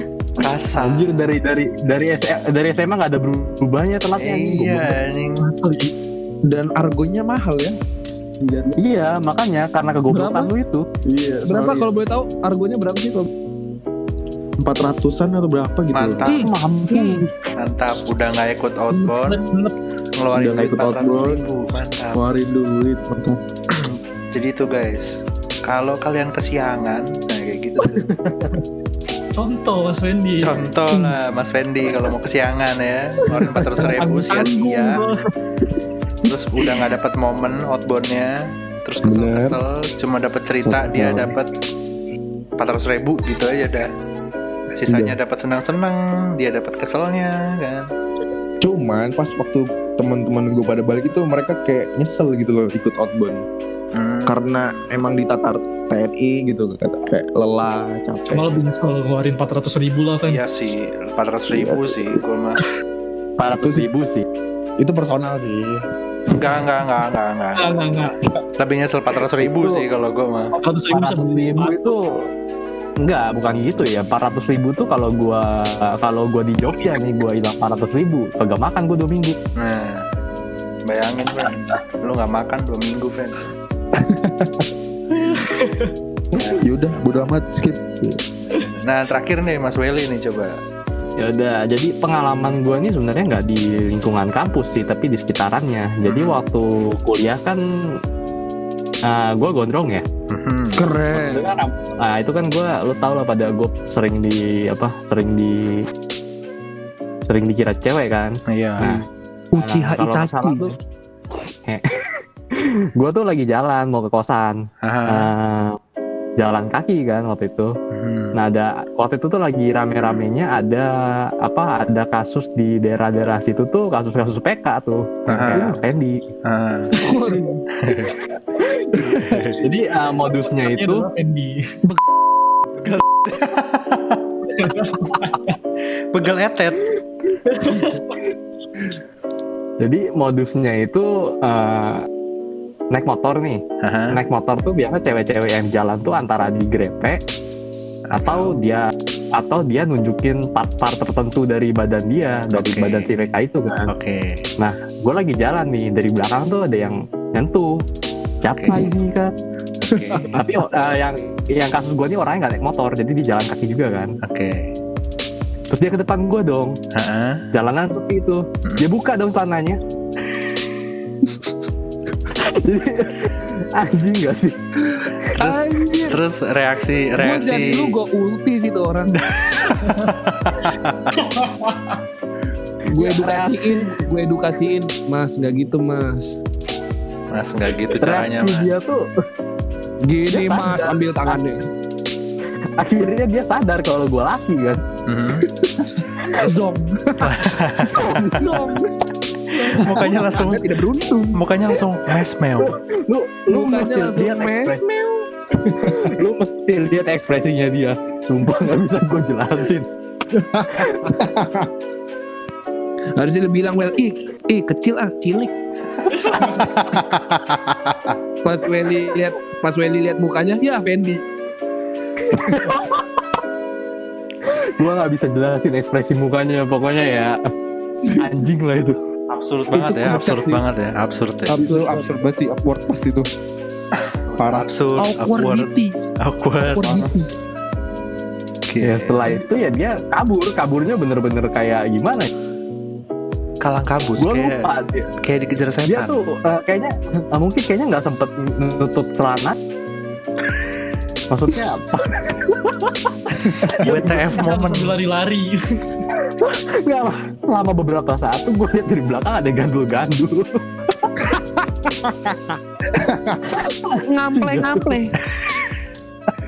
Kasar. Anjir dari dari dari SMA, dari SMA gak ada berubahnya telatnya anjing. Iya, anjing. Dan argonya mahal ya Iya, makanya karena kegoblokan lu itu. iya Berapa kalau boleh tahu argonya berapa sih? Kalau empat ratusan atau berapa gitu Mantap. Ih, mampus. Mantap, udah nggak ikut outbound, ngeluarin Udah nggak duit ikut 400 outbound. Mantap. keluarin duit mantap Jadi itu guys, kalau kalian kesiangan, nah kayak gitu. Contoh Mas Wendy. Contoh lah Mas Fendi kalau mau kesiangan ya, ngeluarin 400 ribu sia-sia. Terus udah nggak dapat momen outboundnya, terus Bener. kesel-kesel, cuma dapat cerita dia Betul. dapat 400 ribu gitu aja dah. Sisanya dapat senang-senang, dia dapat keselnya kan. cuman pas waktu teman-teman gue pada balik itu mereka kayak nyesel gitu loh ikut outbound Hmm. karena emang ditatar TNI gitu kata kayak lelah capek Malah lebih nyesel ngeluarin 400 ribu lah Fen. Iya sih, 400 ribu sih, gue mah. 400 ribu sih. itu personal sih Enggak, enggak, enggak, enggak, enggak. Enggak, enggak, enggak. Lebih nyesel 400 ribu sih kalau gue mah. 400 ribu bisa 400 beli ribu itu enggak bukan gitu ya 400 ribu tuh kalau gua kalau gua di Jogja nih gua hilang 400 ribu kagak makan gua dua minggu Nah, bayangin Fen, lu nggak makan dua minggu Fen. Yaudah bodo amat skip Nah terakhir nih Mas Welly nih coba. ya udah jadi pengalaman gua nih sebenarnya nggak di lingkungan kampus sih tapi di sekitarannya jadi Hmm. waktu kuliah kan uh, gue gondrong ya Mhm. keren. Itu kan, nah itu kan gue lo tau lah pada gue sering di apa sering di sering dikira cewek kan Iya. nah Uchiha nah, Itachi. tuh gue tuh lagi jalan mau ke kosan. Eh, jalan kaki kan waktu itu Mhm. nah ada waktu itu tuh lagi rame-ramenya ada apa ada kasus di daerah-daerah situ tuh kasus-kasus PK tuh Fendi jadi eh, modusnya Itu itu Wendy. Begel etet. jadi modusnya itu eh, naik motor nih Aha. naik motor tuh biasa cewek-cewek yang jalan tuh antara digrepe atau dia atau dia nunjukin part-part tertentu dari badan dia dari Oke. badan si mereka itu kan Oke. gue lagi jalan nih dari belakang tuh ada yang nyentuh siapa Oke. ini kan Oke. tapi eh, yang yang kasus gue nih orangnya nggak naik motor jadi di jalan kaki juga kan Oke. terus dia ke depan gue dong Aha. jalanan sepi itu dia buka dong celananya anjing gak sih Terus Anjir. terus reaksi Gue reaksi jadi lu gue ulti sih tuh orang. gue edukasiin, gue edukasiin, Mas nggak gitu Mas. Mas nggak gitu caranya reaksi Mas. dia tuh Gini Dia Mas, sadar. ambil tangannya. akhirnya dia sadar kalau gue laki kan Mhm. Zong. Zong. Mukanya langsung Anda tidak beruntung. mukanya langsung mes meow. lu lu Mukanya langsung lihat mes. ekspresi lu mesti lihat ekspresinya dia sumpah nggak bisa gue jelasin Harusnya dia bilang well, ih, ih kecil ah, cilik. Pas Welly lihat pas Welly lihat mukanya, ya Fendi. Gua nggak bisa jelasin ekspresi mukanya, pokoknya ya anjing lah itu. Absurd banget ya, absurd sih. banget ya, absurd ya. Absurd, absurd banget sih, upward pasti tuh. Parah. Absurd, awkward, Awkwardity. awkward. Awkwardity. Oke. Ya setelah itu ya dia kabur, kaburnya bener-bener kayak gimana? ya? kalang kabut Gue kayak lupa dia, kayak dikejar dia setan. tuh eh, kayaknya eh, mungkin kayaknya nggak sempet nutup celana. Maksudnya apa? WTF momen. Sambil lari-lari. Nggak. Lama beberapa saat tuh gue lihat dari belakang ada gandul-gandul. Ngample ngample.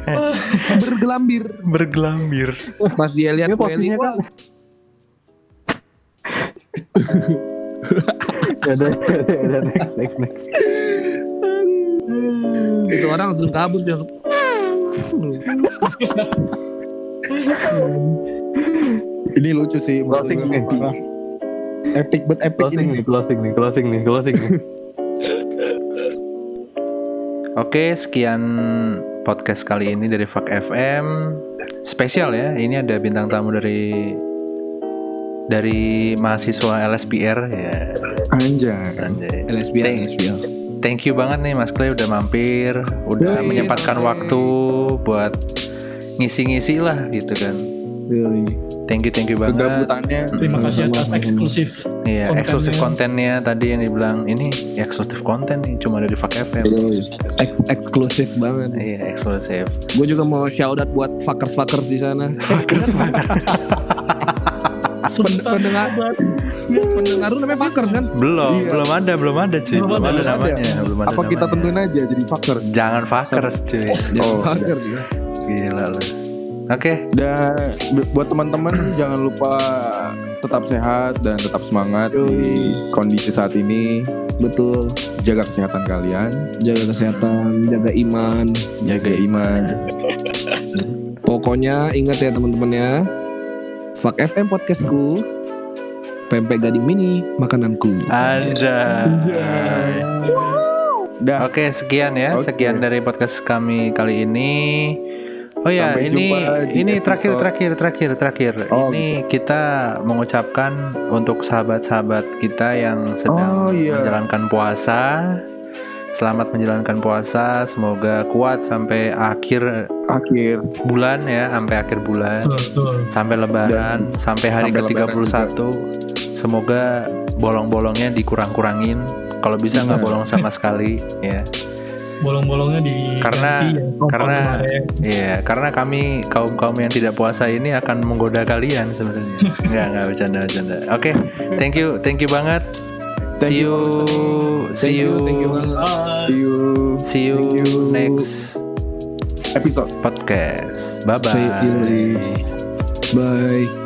Bergelambir. Bergelambir. Pas dia lihat Welly, posisinya kan. ya udah, ya ya next, next, next. itu orang langsung kabur dia langsung. Ini lucu sih. Closing nih. Parah. Epic but epic Closing ini. nih, closing nih, closing nih, closing nih. Oke, sekian podcast kali ini dari Fuck FM. Spesial ya, ini ada bintang tamu dari dari mahasiswa LSPR ya. Anjay. Anjay. LSB Thank, thank you banget nih Mas Clay udah mampir, udah menyempatkan waktu buat ngisi-ngisi lah gitu kan. Thank you, thank you banget. Kegabutannya. Terima kasih atas Hmm. eksklusif. Iya, kontennya. eksklusif kontennya tadi yang dibilang ini eksklusif konten nih cuma ada di Fuck FM. Eks- eksklusif banget. Iya, eksklusif. Gue juga mau shout out buat fuckers-fuckers di sana. Pen- pendengar pendengar lu namanya fuckers kan? Belum, Iya. belum ada, belum ada cuy. Belum Belum, ada, ada, belum ada. namanya, belum ada Apa kita namanya. tentuin aja jadi fuckers? Jangan fuckers cuy. Oh, fuckers ya. Gila lu. Oke, Dan bu- buat teman-teman jangan lupa tetap sehat dan tetap semangat di kondisi saat ini. Betul. Jaga kesehatan kalian, Jaga kesehatan, jaga iman. jaga iman. Pokoknya ingat ya teman-teman ya. Fuck FM podcastku. Pempek gading mini makananku. anjay. Dah. Oke, sekian ya. Oke. Sekian dari podcast kami kali ini. Oh ya, Sampai ini ini terakhir terakhir terakhir terakhir. Oh, ini kita mengucapkan untuk sahabat-sahabat kita yang Oh, sedang iya. menjalankan puasa. Selamat menjalankan puasa. Semoga kuat sampai akhir Akhir. bulan ya, sampai akhir bulan, Betul, betul. sampai lebaran, sampai hari sampai ke-31. Semoga bolong-bolongnya dikurang-kurangin. Kalau bisa nggak Iya. bolong sama sekali ya. Bolong-bolongnya di Karena- ganti ya, karena-. Iya, karena kami kaum kaum yang tidak puasa ini akan menggoda kalian sebenarnya. Enggak, enggak bercanda bercanda. Oke, thank you, thank you banget. Thank see you you, Thank see you, you, thank you banget. Bye. See you see you Thank you. next episode. podcast. Bye See you. bye. Bye.